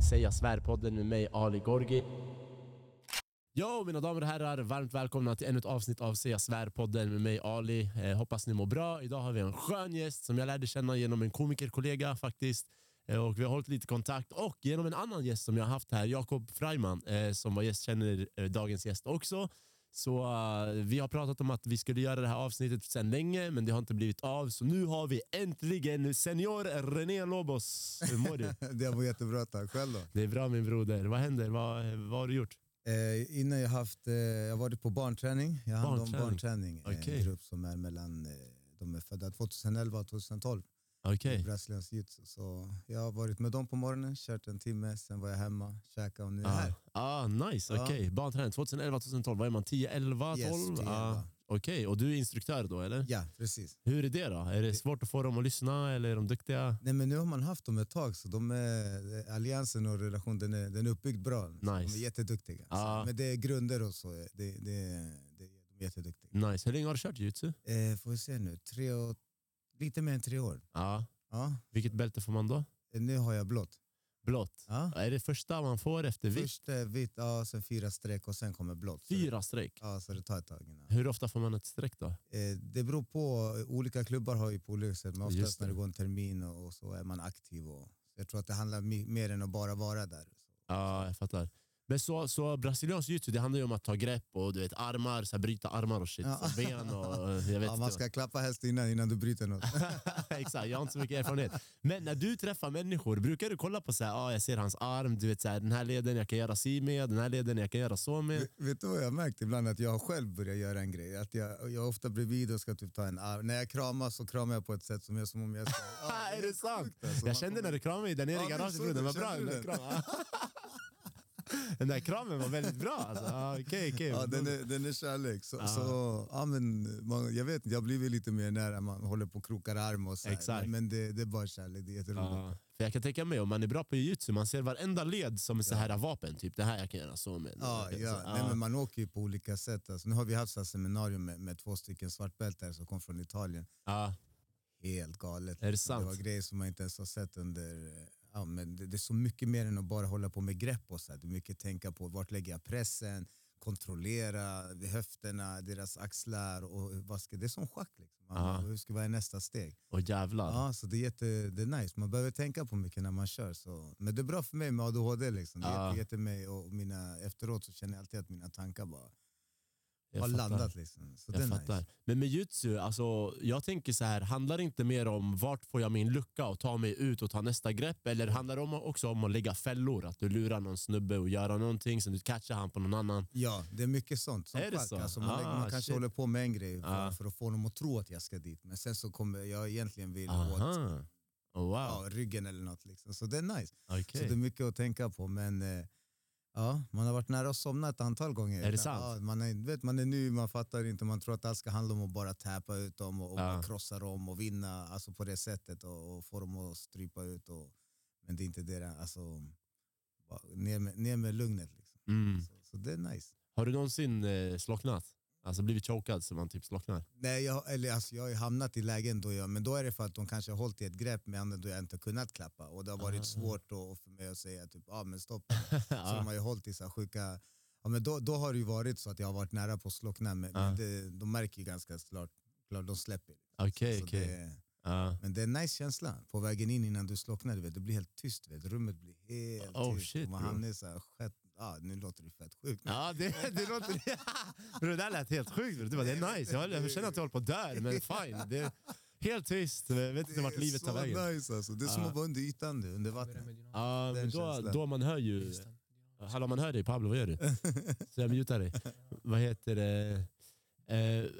Säga svär-podden med mig Ali Gorgi. Jo, mina damer och herrar, varmt välkomna till ännu ett avsnitt av Säga svär-podden med mig Ali. Eh, hoppas ni mår bra. Idag har vi en skön gäst som jag lärde känna genom en komikerkollega faktiskt. Eh, och vi har hållit lite kontakt och genom en annan gäst som jag har haft här, Jakob Freiman, eh, som var gäst, känner eh, dagens gäst också. Så uh, vi har pratat om att vi skulle göra det här avsnittet sedan länge, men det har inte blivit av. Så nu har vi äntligen senior René Lobos. Hur mår du? det var jättebra, tack. Själv då? Det är bra min broder. Vad händer? Vad, vad har du gjort? Eh, innan jag haft, eh, jag varit på barnträning. Jag har hand om Barnträning. barnträning. Okej. En grupp som är mellan, eh, de är födda 2011 och 2012. Okej. Brasiliansk jitsu. Så jag har varit med dem på morgonen, kört en timme, sen var jag hemma, käkade och nu är jag Ah, här. ah, nice, okej. Barnträning 2011-2012, vad är man? 10, 11, 12? Yes, 10, Ah, 11. Okej, och du är instruktör då eller? Ja, precis. Hur är det då? Är det svårt att få dem att lyssna eller är de duktiga? Nej, men nu har man haft dem ett tag, så de är, alliansen och relationen den är, den är uppbyggd bra. Så De Nice. är jätteduktiga. Ja. Så, men det är grunder och så, det, det, det, de är jätteduktiga. Nice. Hur länge har du kört jujutsu? Eh, får vi se nu, tre och, lite mer än tre år. Ja. Ja, Vilket bälte får man då? eh, nu har jag blått. Blått. Ja. Är det första man får efter vitt? Först eh, vitt, ja, sen fyra streck och sen kommer blått. Fyra streck. Ja, så det tar ett tag innan. Hur ofta får man ett streck då? Eh, det beror på, olika klubbar har ju på olika sätt, men oftast när det. går en termin och, och så är man aktiv. Och, så jag tror att det handlar mer än att bara vara där. Ja, jag fattar. Men så, så brasiliansk jiu det handlar ju om att ta grepp och du vet, armar, så här, bryta armar och shit. Ja. Så ben och jag vet Ja, man ska klappa helst innan, innan du bryter något. Exakt, jag har inte så mycket erfarenhet. Men när du träffar människor, brukar du kolla på så här, ah, jag ser hans arm, du vet så här, den här leden jag kan göra si med, den här leden jag kan göra så med. Vet- Vet du vad jag har märkt ibland? Att jag själv börjar göra en grej. Att jag, jag är ofta bredvid och ska typ ta en arm. När jag kramar så kramar jag på ett sätt som är som om jag ska... Ja, är det sant? alltså. Jag kände när du kramade mig där nere i garaget den var bra. Den där, kramen. var väldigt bra. Alltså. Ah, Okej, okej. Ja, den, är, den är kärlek. Så, Ja. så, ja, men, man, jag vet inte, jag blivit lite mer nära, man håller på och krokar arm och så. Exakt. Men, det, det är bara kärlek, det är jätteroligt. För jag kan tänka mig, om man är bra på jiu-jitsu, man ser varenda led som så här vapen. Typ det här jag kan göra så med. Ja, Så, ja. Nej, men man åker ju på olika sätt. Alltså, nu har vi haft så seminarium med, med två stycken svartbältare som kom från Italien. ja. Helt galet. Är det sant? Det var grejer som man inte ens har sett under... Ja, men det, det är så mycket mer än att bara hålla på med grepp och så här. Det är mycket tänka på vart lägger jag pressen, kontrollera höfterna, deras axlar och vad ska, det är som schack. Liksom. Man, hur ska är nästa steg? Och jävlar. Ja, så det är, jätte, det är nice. Man behöver tänka på mycket när man kör. Så. Men det är bra för mig med ADHD. Liksom. Det hjälper mig och mina, efteråt så känner jag alltid att mina tankar bara Jag har fattar. landat. Liksom. Så Jag är fattar. nice. Men med jutsu, alltså, jag tänker så här, handlar det inte mer om vart får jag min lucka och ta mig ut och ta nästa grepp? Eller handlar det om, också om att lägga fällor? Att du lurar någon snubbe och göra någonting, sen du catchar han på någon annan? Ja, det är mycket sånt. Som Är det så? Alltså man, Ah, man kanske shit. håller på med en grej för, Ah. för att få dem att tro att jag ska dit. Men sen så kommer jag egentligen vill åt Aha. Oh, wow. ja, ryggen eller något. Liksom. Så det är nice. Okej. Så det är mycket att tänka på. Men eh, ja, man har varit nära att somna ett antal gånger. Är det sant? Ja, man, är, vet, man är ny, man fattar inte. Man tror att allt ska handla om att bara täpa ut dem och, och Ja. krossa dem och vinna alltså på det sättet och, och få dem att strypa ut. Och, men det är inte det. Alltså, bara ner, med, ner med lugnet. Liksom. Mm. Så, så det är nice. Har du någonsin eh, slocknat? Alltså blivit chokad så man typ slocknar? Nej, jag, eller alltså, jag har ju hamnat i lägen då jag, men då är det för att de kanske har hållit i ett grepp med andra då jag inte kunnat klappa. Och det har varit svårt då för mig att säga typ, ah, men stopp. Så de har ju hållit i så sjuka... Ja, men då, då har det ju varit så att jag har varit nära på att slockna, men, men det, de märker ju ganska klart, klart de släpper. Okej, Så okej. det- Ja. Men det är en nice känsla på vägen in innan du slocknar. Du vet, det blir helt tyst, vet. rummet blir helt Oh, tyst. shit, man hamnar i så ah, nu låter det fett sjukt. Ja, det, det låter... Bro, det där lät helt sjukt. bro. Du bara, det är nice. Jag, jag känner att jag håller på att dö, men fine. Det är helt tyst. Jag vet inte vart livet tar så vägen. nice alltså. Det är som att vara under ytan, du, under vattnet. Ja, men då, då man hör ju... Hallå, man hör dig Pablo, vad gör du? Så jag mutar dig. Vad heter det? Eh,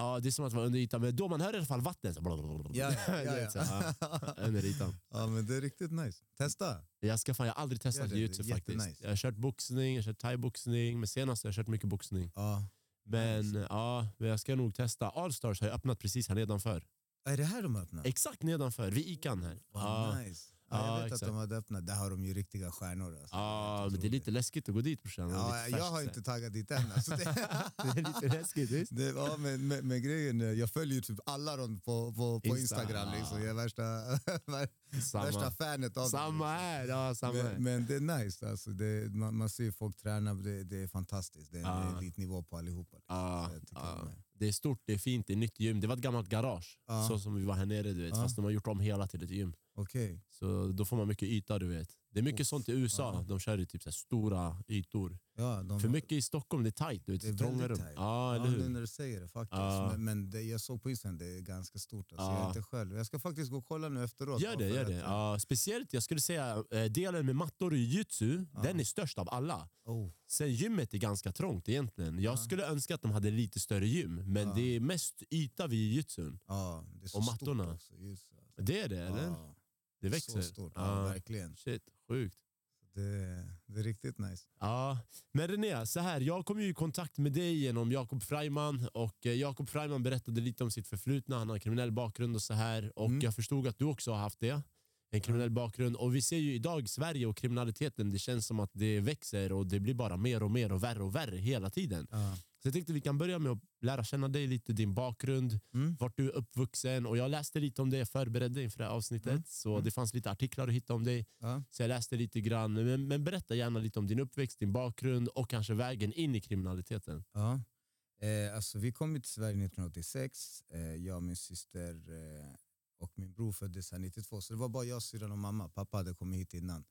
ja, det är som att vara under ytan, men då man hör i alla fall vattnet. Så blablabla. Ja, ja, ja, ja. så, ja, under ytan. Ja men det är riktigt nice. Testa! Jag, ska fan, jag har aldrig testat Gör det, är faktiskt. jättenice. Jag har kört boxning, jag har kört thai-boxning, men senast har jag kört mycket boxning. Ja. Men ja, men jag ska nog testa. Allstars har ju öppnat precis här nedanför. Är det här de öppnar? Exakt nedanför, vid Ican här. Ja. nice. Ja, Ja, jag vet exakt. att de hade öppnat, där har de ju riktiga stjärnor. Alltså. Ja, Helt men det är lite läskigt att gå dit brorsan. Det Ja, jag har inte taggat dit än. Alltså det, Det är lite läskigt visst? det, ja, men, men, men grejen är, jag följer ju typ alla dem på, på, på Insta, Instagram. Liksom. Jag är värsta, värsta fanet av samma dem. här. Ja, samma här. Men, men det är nice. Alltså det, man, man ser folk träna, det, det är fantastiskt. Det är en Ja. elitnivå på allihopa. Liksom. Ja, Så Det är stort, det är fint, det är nytt gym. Det var ett gammalt garage, Ja. så som vi var här nere du vet. Ja. Fast de har gjort om hela till ett gym. Okej. Så då får man mycket yta du vet. Det är mycket sånt i USA, ja. de kör i typ så stora ytor. Ja, de, För mycket i Stockholm, det är tajt. Du vet, Det är trånga rum. tajt. Ja, eller Ja, nu när du säger det faktiskt. Ja. Men, men det, jag såg på Instagram, det är ganska stort. Alltså. Jag Ja. är inte själv. Jag ska faktiskt gå och kolla nu efteråt. Gör det, gör det. eh, Ja, speciellt, jag skulle säga, eh, delen med mattor och jujutsu, den är störst av alla. Oh, Sen gymmet är ganska trångt egentligen. Jag Ja. skulle önska att de hade lite större gym, men det är mest yta vid jujutsun. ja, det är så Och stort mattorna. Också, just, alltså. Det är det, eller? Det växer. Så stort, verkligen. Shit, sjukt. Det, det är riktigt nice. Ja, men René, så här, jag kom ju i kontakt med dig genom Jakob Freiman och eh, Jakob Freiman berättade lite om sitt förflutna, han har en kriminell bakgrund och så här och Mm. jag förstod att du också har haft det. En kriminell bakgrund och vi ser ju idag Sverige och kriminaliteten, det känns som att det växer och det blir bara mer och mer och värre och värre hela tiden. Ja. Så jag tänkte vi kan börja med att lära känna dig lite, din bakgrund, Mm. vart du är uppvuxen och jag läste lite om det, jag förberedde inför det här avsnittet Mm. så Mm. det fanns lite artiklar att hitta om dig. Ja. Så jag läste lite grann, men, men berätta gärna lite om din uppväxt, din bakgrund och kanske vägen in i kriminaliteten. Ja. Eh, alltså, vi kom till Sverige 1986. Eh, jag min syster eh, och min bror föddes här 92. Så det var bara jag, syrran och mamma. Pappa hade kommit hit innan.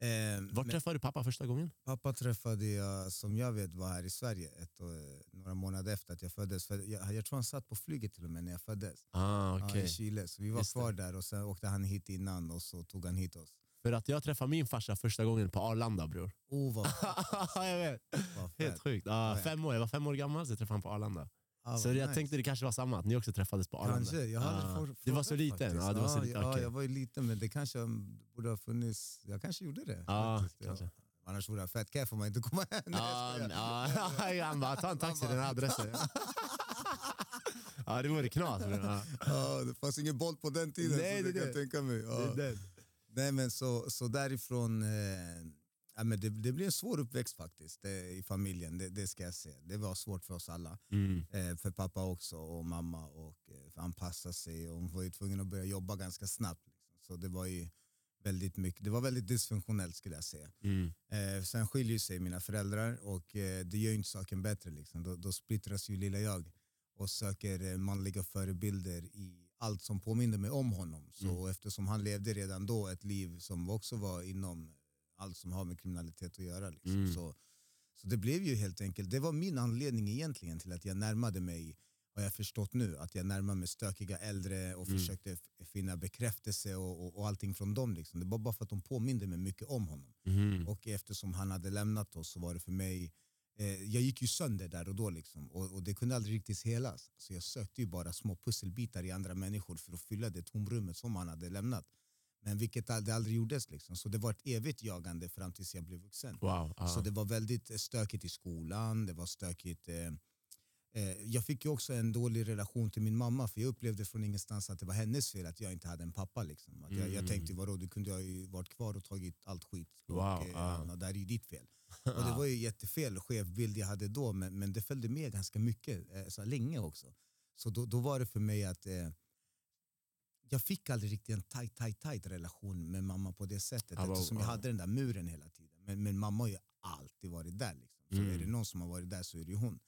Eh, Var träffade du pappa första gången? pappa träffade jag, som jag vet, var här i Sverige ett, eh, några månader efter att jag föddes. För jag, jag tror han satt på flyget till och med när jag föddes. Ah, Ja, okay. I Chile. Så vi var Just det. kvar där och sen åkte han hit innan och så tog han hit oss. För att jag träffade min farsa första gången på Arlanda bror. Oh, vad, jag vet. Helt sjukt. Ah, Ja, ja. fem år. Jag var fem år gammal så jag träffade honom på Arlanda. Ah, så jag nice. tänkte det kanske var samma, att ni också träffades på Arlanda. Kanske, jag hade Ah. for, Du var så liten? faktiskt. Ja, du var så liten. ja, okej. jag var ju liten men det kanske um, borde ha funnits, jag kanske gjorde det. Ja, faktiskt. Ja. kanske. Annars vore jag fett keff om man inte kommer hem. Ja, han bara, ta en taxi Han den här adressen. Ja, det vore knas. Ja. Ja, det fanns ingen boll på den tiden Nej, så det det är kan jag det. tänka mig. Det Ja. är den. Nej men så, så därifrån, eh, ja, men det, det blev en svår uppväxt faktiskt eh, i familjen, det, det ska jag säga. Det var svårt för oss alla. Mm. Eh, för pappa också och mamma och eh, anpassa sig och hon var ju tvungen att börja jobba ganska snabbt. Liksom. Så det var ju väldigt mycket, det var väldigt dysfunktionellt skulle jag säga. Mm. Eh, sen skiljer sig mina föräldrar och eh, det gör ju inte saken bättre. Liksom. Då, då splittras ju lilla jag och söker eh, manliga förebilder i allt som påminner mig om honom. Så Mm. eftersom han levde redan då ett liv som också var inom allt som har med kriminalitet att göra. Liksom. Mm. Så, så det blev ju helt enkelt, det var min anledning egentligen till att jag närmade mig har jag förstått nu, att jag närmade mig stökiga äldre och Mm. försökte finna bekräftelse och, och, och allting från dem. Liksom. Det var bara för att de påminde mig mycket om honom. Mm. Och eftersom han hade lämnat oss så var det för mig, eh, jag gick ju sönder där och då liksom, och, och det kunde aldrig riktigt helas. Så jag sökte ju bara små pusselbitar i andra människor för att fylla det tomrummet som han hade lämnat. Men vilket det aldrig gjordes liksom. Så det var ett evigt jagande fram tills jag blev vuxen. Wow. ja. Så det var väldigt eh, stökigt i skolan, det var stökigt eh, eh, jag fick ju också en dålig relation till min mamma för jag upplevde från ingenstans att det var hennes fel att jag inte hade en pappa. Liksom. Att jag, jag Mm. tänkte vadå, du kunde ha varit kvar och tagit allt skit. Wow, och, ja. ja, det här är ju ditt fel. Och det var ju jättefel skev bild jag hade då men, men det följde med ganska mycket, eh, så länge också. Så då, då var det för mig att eh, jag fick aldrig riktigt en tight, tight, tight relation med mamma på det sättet vad- eftersom jag ja. hade den där muren hela tiden. Men, men mamma har ju alltid varit där. Liksom. Så Mm. är det någon som har varit där så är det ju hon.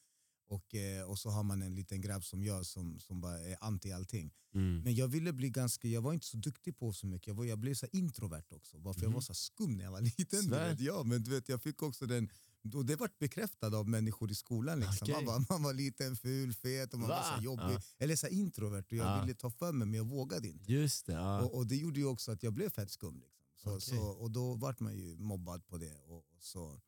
Och, eh, och så har man en liten grabb som jag som, som bara är anti allting. Mm. Men jag ville bli ganska, jag var inte så duktig på så mycket. Jag, var, jag blev så introvert också. Varför jag Mhm. var så här skum när jag var liten. Du vet. Ja, men du vet, jag fick också den, och det vart bekräftat av människor i skolan. Liksom. Okej. Man, var, man var liten, ful, fet och man var Va? så här jobbig. Ja. Eller så introvert och jag Ja. ville ta för mig men jag vågade inte. Just det. Ja. Och, och det gjorde ju också att jag blev fett skum. Liksom. Så, Okej. så, och då vart man ju mobbad på det. Och, och så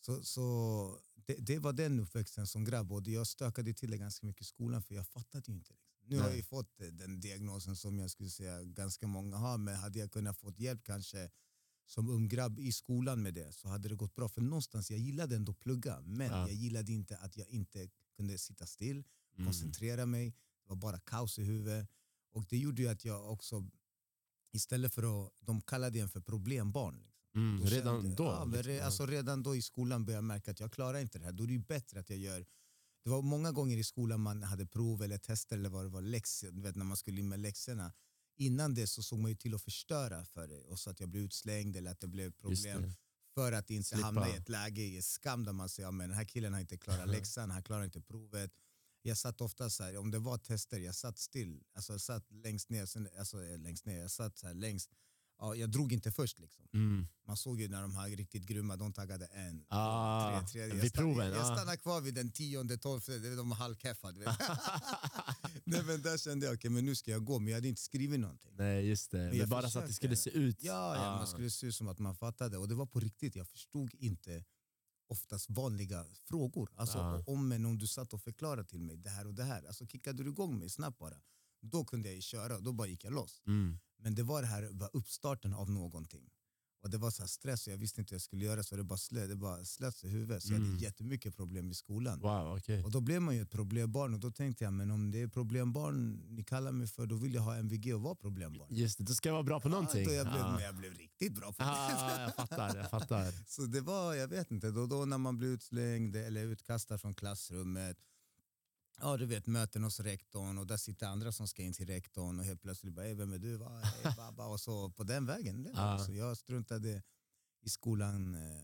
så, så det, det var den uppväxten som grabb och jag stökade till det ganska mycket i skolan för jag fattade ju inte. Liksom. Nu har jag ju Nej. fått den diagnosen som jag skulle säga ganska många har men hade jag kunnat fått hjälp kanske som ung grabb i skolan med det så hade det gått bra. För någonstans, jag gillade ändå plugga men Ja. jag gillade inte att jag inte kunde sitta still, Mm. koncentrera mig. Det var bara kaos i huvudet. Och det gjorde ju att jag också istället för att, de kallade en för problembarn. Liksom. Mm, Då redan kände- då? Ja, liksom. re, alltså redan då i skolan började jag märka att jag klarar inte det här. Då är det ju bättre att jag gör... Det var många gånger i skolan man hade prov eller tester eller vad det var, du vet, när man skulle in med läxorna. Innan det så såg man ju till att förstöra för det och så att jag blev utslängd eller att det blev problem. det. För att inte Slippa. hamna i ett läge i skam där man säger att den här killen har inte klarat läxan, han klarar inte provet. Jag satt ofta så här, om det var tester, jag satt still. Alltså jag satt längst ner, sen, alltså eh, längst ner, jag satt så här längst. Ja, jag drog inte först liksom. Mm. Man såg ju när de här riktigt grymma, de taggade en, Ah, tre, tre. Jag, stann, proven, jag ah. stannade kvar vid den tionde, tolfte, de var halvkeffa. du vet. Nej, men där kände jag, okej men nu ska jag gå, men jag hade inte skrivit någonting. Nej just det, men, jag bara så att det skulle se ut. Ja, ja Ah. man skulle se ut som att man fattade. Och det var på riktigt, jag förstod inte oftast vanliga frågor. Alltså Ja. om men om du satt och förklarade till mig det här och det här. Alltså kickade du igång mig snabbt bara. Då kunde jag köra och då bara gick jag loss. Mm. Men det var det här var uppstarten av någonting. Och det var så stress och jag visste inte vad jag skulle göra så det bara slöt, det bara slöts i huvudet. Så jag Mm. hade jättemycket problem i skolan. Wow, okej. Och då blev man ju ett problembarn och då tänkte jag men om det är problembarn ni kallar mig för då vill jag ha MVG och vara problembarn. Just det, då ska jag vara bra på någonting. Ja, då jag, blev, Ah. jag blev riktigt bra på det. Ah, jag fattar, jag fattar. Så det var, jag vet inte, då, då när man blir utslängd eller utkastad från klassrummet Ja du vet möten hos rektorn och där sitter andra som ska in till rektorn och helt plötsligt bara "Ey, vem är du? Va? Ey, baba. Och så på den vägen. Det var Ah. det. Så jag struntade i skolan eh,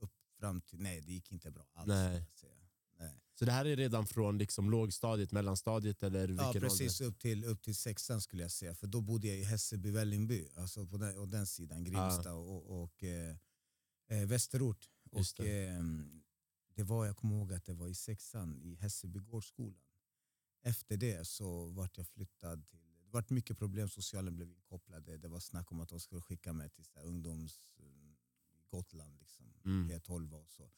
upp fram till, nej det gick inte bra alls. Nej. nej. Så det här är redan från liksom lågstadiet, mellanstadiet eller vilken Ja ålder? precis upp till, upp till sexan skulle jag säga. För då bodde jag i Hässelby, Vällingby. Alltså på den, och den sidan, Grimsta och, och eh, eh, Västerort. Och, eh, det var, jag kommer ihåg att det var i sexan i Hässelby gårdsskolan. Efter det så vart jag flyttad till, det vart mycket problem, socialen blev inkopplade. Det var snack om att de skulle skicka mig till så ungdoms Gotland, liksom, Mm. P12 och så.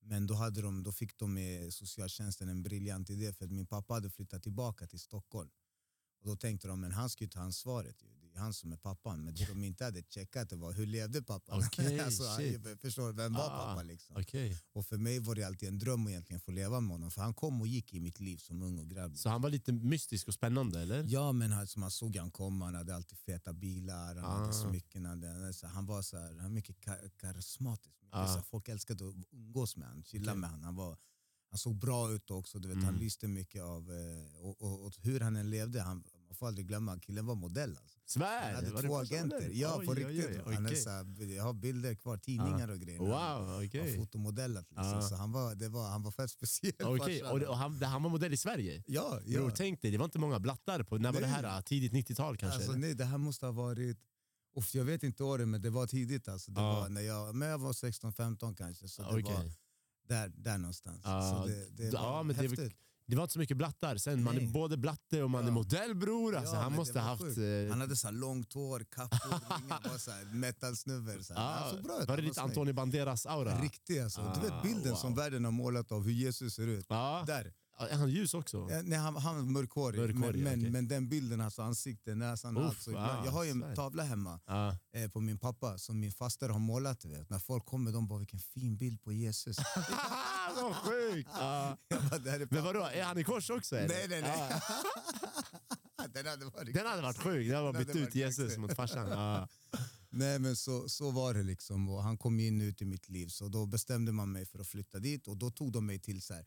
Men då, hade de, då fick de med socialtjänsten en briljant idé för att min pappa hade flyttat tillbaka till Stockholm. Och då tänkte de men han ska ju ta ansvaret, ju. Är han som är pappan. Men det de inte hade checkat det var hur levde pappan? Okej, alltså, han- förstår vem var Ah, pappa liksom? Okej. Och för mig var det alltid en dröm att egentligen få leva med honom. För han kom och gick i mitt liv som ung och grabb. Så han var lite mystisk och spännande eller? Ja men alltså, man såg han komma, han hade alltid feta bilar, han Ah. hade smycken. Han, hade, så han var så här, han mycket kar karismatisk. Mycket, Ah. så här, folk älskade att umgås med honom, chilla Okej. med honom. Han, var, han såg bra ut också, du vet, han Mm. lyste mycket av... eh, Och, och, och hur han än levde, han, man får aldrig glömma, killen var modell. Alltså. Svär! Han hade Var två agenter, ja Oj, på oj, riktigt. oj, Han är okej. så jag har bilder kvar, tidningar och grejer. Wow, Han okej. har fotomodellat liksom, Ah. så han var, det var, han var fett speciell. Farsan. och, det- och han, han var modell i Sverige? Ja, Bror, ja. tänk dig, det var inte många blattar på, när var det Nej. här? Tidigt 90-tal kanske? Alltså, nej, det här måste ha varit... Uff, jag vet inte året, men det var tidigt. Alltså. Det Ja. var när jag, men jag var 16-15 kanske. Så det Okej. var där, där någonstans. Ja, så det, det var men är väl- häftigt. Det var inte så mycket blattar. Sen, man är Nej. både blatte och man är Ja. modell bror. Alltså, Ja, han måste det ha haft... eh, Han hade så långt hår, kappor, ringar, bara så här metalsnubbe. Så här. ah, Han såg bra ut. var det lite snygg. Antonio Banderas-aura? Riktig alltså. du Ah, vet bilden wow. som världen har målat av hur Jesus ser ut. Ja. Där. Är han ljus också? Ja, Nej, han, han var mörkhårig, Mörkhårig, men, men, okej. men den bilden, alltså ansikte, näsan, Uff, allt. Så ibland, ah, jag har ju en svär. tavla hemma Ja. eh, på min pappa som min faster har målat. du Vet. När folk kommer de bara vilken fin bild på Jesus. Vad sjukt! Ja. bara, det här är Men vadå, är han i kors också? Eller? Nej, nej, nej. Ja. den hade varit... Den hade varit sjuk, den hade hade bytt ut varit Jesus mot farsan. Ja. Nej men så, så var det liksom. Och han kom in ut i mitt liv. Så då bestämde man mig för att flytta dit. Och då tog de mig till så här,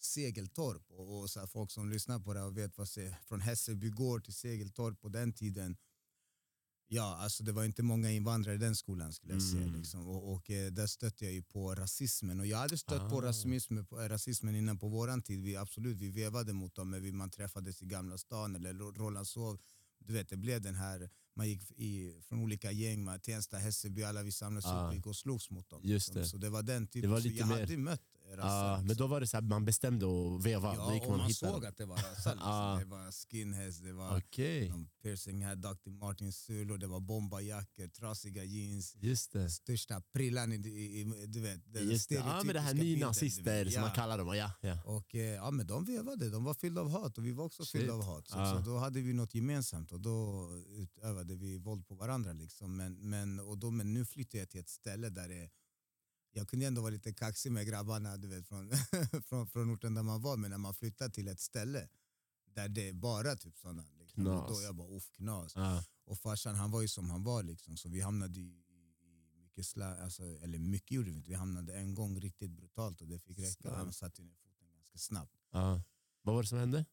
Segeltorp. Och, och så här, folk som lyssnar på det och vet vad se, från Hässelby gård till Segeltorp på den tiden. Ja, alltså det var inte många invandrare i den skolan skulle jag säga. Mm. Liksom. Och, och eh, där stötte jag ju på rasismen. Och jag hade stött på Ah. på eh, rasismen innan på våran tid. Vi, absolut, vi vevade mot dem, men vi, man träffades i Gamla stan eller Rålambshov. Du vet, det blev den här, man gick i, från olika gäng, man, Tensta, Hässelby, alla vi samlades Ah. upp och gick och slogs mot dem. Just liksom. det. Så det var den typen. Det var så lite jag mer- hade mött rassar. Men liksom. då var det så här, man bestämde att veva. Ja, och man man såg att det var rassar. Liksom. Ah. Det var skinheads, det var Okej, de piercing här, Dr. Martin sulor, det var bombarjackor, trasiga jeans. just det. Största prillan i, i, i du vet, den Just det. Ja, men det här nynazister som man kallar dem. Ja, ja. Och eh, ja, men de vevade, de var fyllda av hat och vi var också Shit. fyllda av hat. Så, Ah. så då hade vi något gemensamt och då utövade vi våld på varandra. Liksom. Men, men, och då, men nu flyttade jag till ett ställe där det, jag kunde ändå vara lite kaxig med grabbarna du vet, från, från, från orten där man var, men när man flyttar till ett ställe där det är bara typ sådana. Liksom, Knas. då jag bara, uff, knas. Ja. Och farsan han var ju som han var liksom, så vi hamnade i, i mycket sla, alltså, eller mycket gjorde vi inte, vi hamnade en gång riktigt brutalt och det fick räcka. Han satte ner foten ganska snabbt. Ja. Vad var det som hände?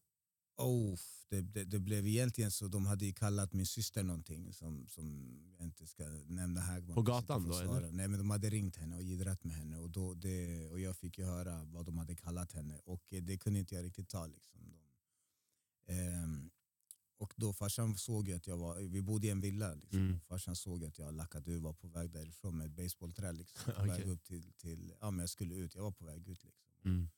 Oh, det, det, det blev egentligen så, de hade ju kallat min syster någonting som, som jag inte ska nämna här. På gatan då, eller? Nej men de hade ringt henne och jiddrat med henne och, då, det, och jag fick ju höra vad de hade kallat henne och eh, det kunde inte jag riktigt ta. Liksom. De, ehm, och då farsan såg att jag var, vi bodde i en villa, liksom. Mm. farsan såg att jag lackade ur, var på väg därifrån med ett basebollträ. Liksom, på Okej. väg upp till, till, ja men jag skulle ut, jag var på väg ut. Liksom. Mm.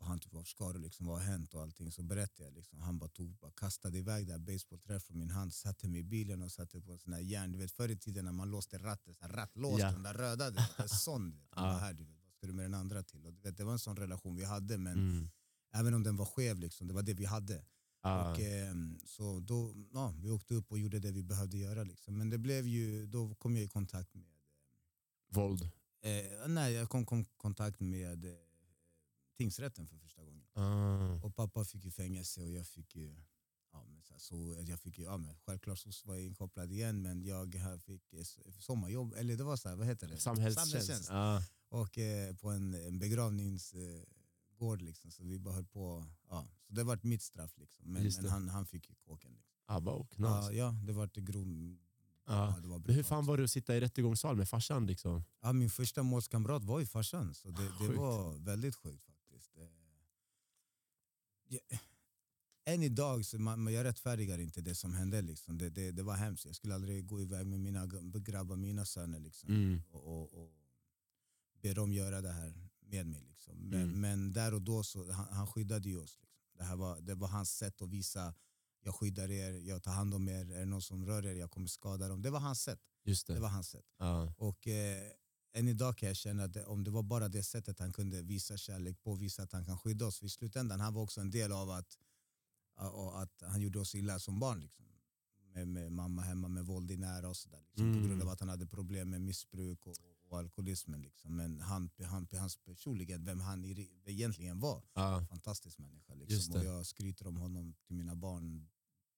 Och han typ, vad ska du liksom, vad har hänt och allting. Så berättade jag. Liksom. Han bara, tog, bara kastade iväg det här basebollträet från min hand, satte mig i bilen och satte på en sån här järn. Du vet förr i tiden när man låste ratten, så här rattlås, Ja. den där röda, vet, en sån. Du vet. Ja. här, du vet, vad ska du med den andra till? Och, du vet, det var en sån relation vi hade, men Mm. även om den var skev, liksom, det var det vi hade. Ja. Och, ehm, så då, ja, vi åkte upp och gjorde det vi behövde göra. Liksom. Men det blev ju, då kom jag i kontakt med Våld. Eh, nej, jag kom i kontakt med eh, tingsrätten för första gången. Ah. Och pappa fick ju fängelse och jag fick ju... Ja, men så, så, jag fick ju ja, men självklart så var jag inkopplad igen men jag fick eh, sommarjobb, eller det var så här, vad heter det? Samhällstjänst. Ja. Och eh, på en, en begravningsgård liksom, så vi bara höll på. Ja, så det var mitt straff liksom. Men, men han, han fick ju kåken. Liksom. Ah, vad knas. Ja, ja, det var det grov... Ja. Ja, det var Men hur fan var det att sitta i rättegångssal med farsan? Liksom? Ja, min första målskamrat var ju farsan, så det, det var väldigt sjukt faktiskt. Eh, ja, än idag, så man, jag rättfärdigar inte det som hände. Liksom. Det, det, det var hemskt. Jag skulle aldrig gå iväg med mina grabbar, mina söner liksom, Mm. och, och, och be dem göra det här med mig. Liksom. Men, Mm. men där och då, så, han, han skyddade ju oss. Liksom. Det, här var, det var hans sätt att visa jag skyddar er, jag tar hand om er, är det någon som rör er, jag kommer skada dem. Det var hans sätt. Just det. Det var hans sätt. Ja. Och eh, än idag kan jag känna att om det var bara det sättet han kunde visa kärlek på, visa att han kan skydda oss. För i slutändan han var också en del av att, att han gjorde oss illa som barn. Liksom. Med, med mamma hemma med våld i nära och sådär. Liksom, Mm. På grund av att han hade problem med missbruk och, och alkoholismen. Liksom. Men han, han, hans personligen, vem han egentligen var. Ja. Fantastisk människa. Liksom. Och jag skryter om honom till mina barn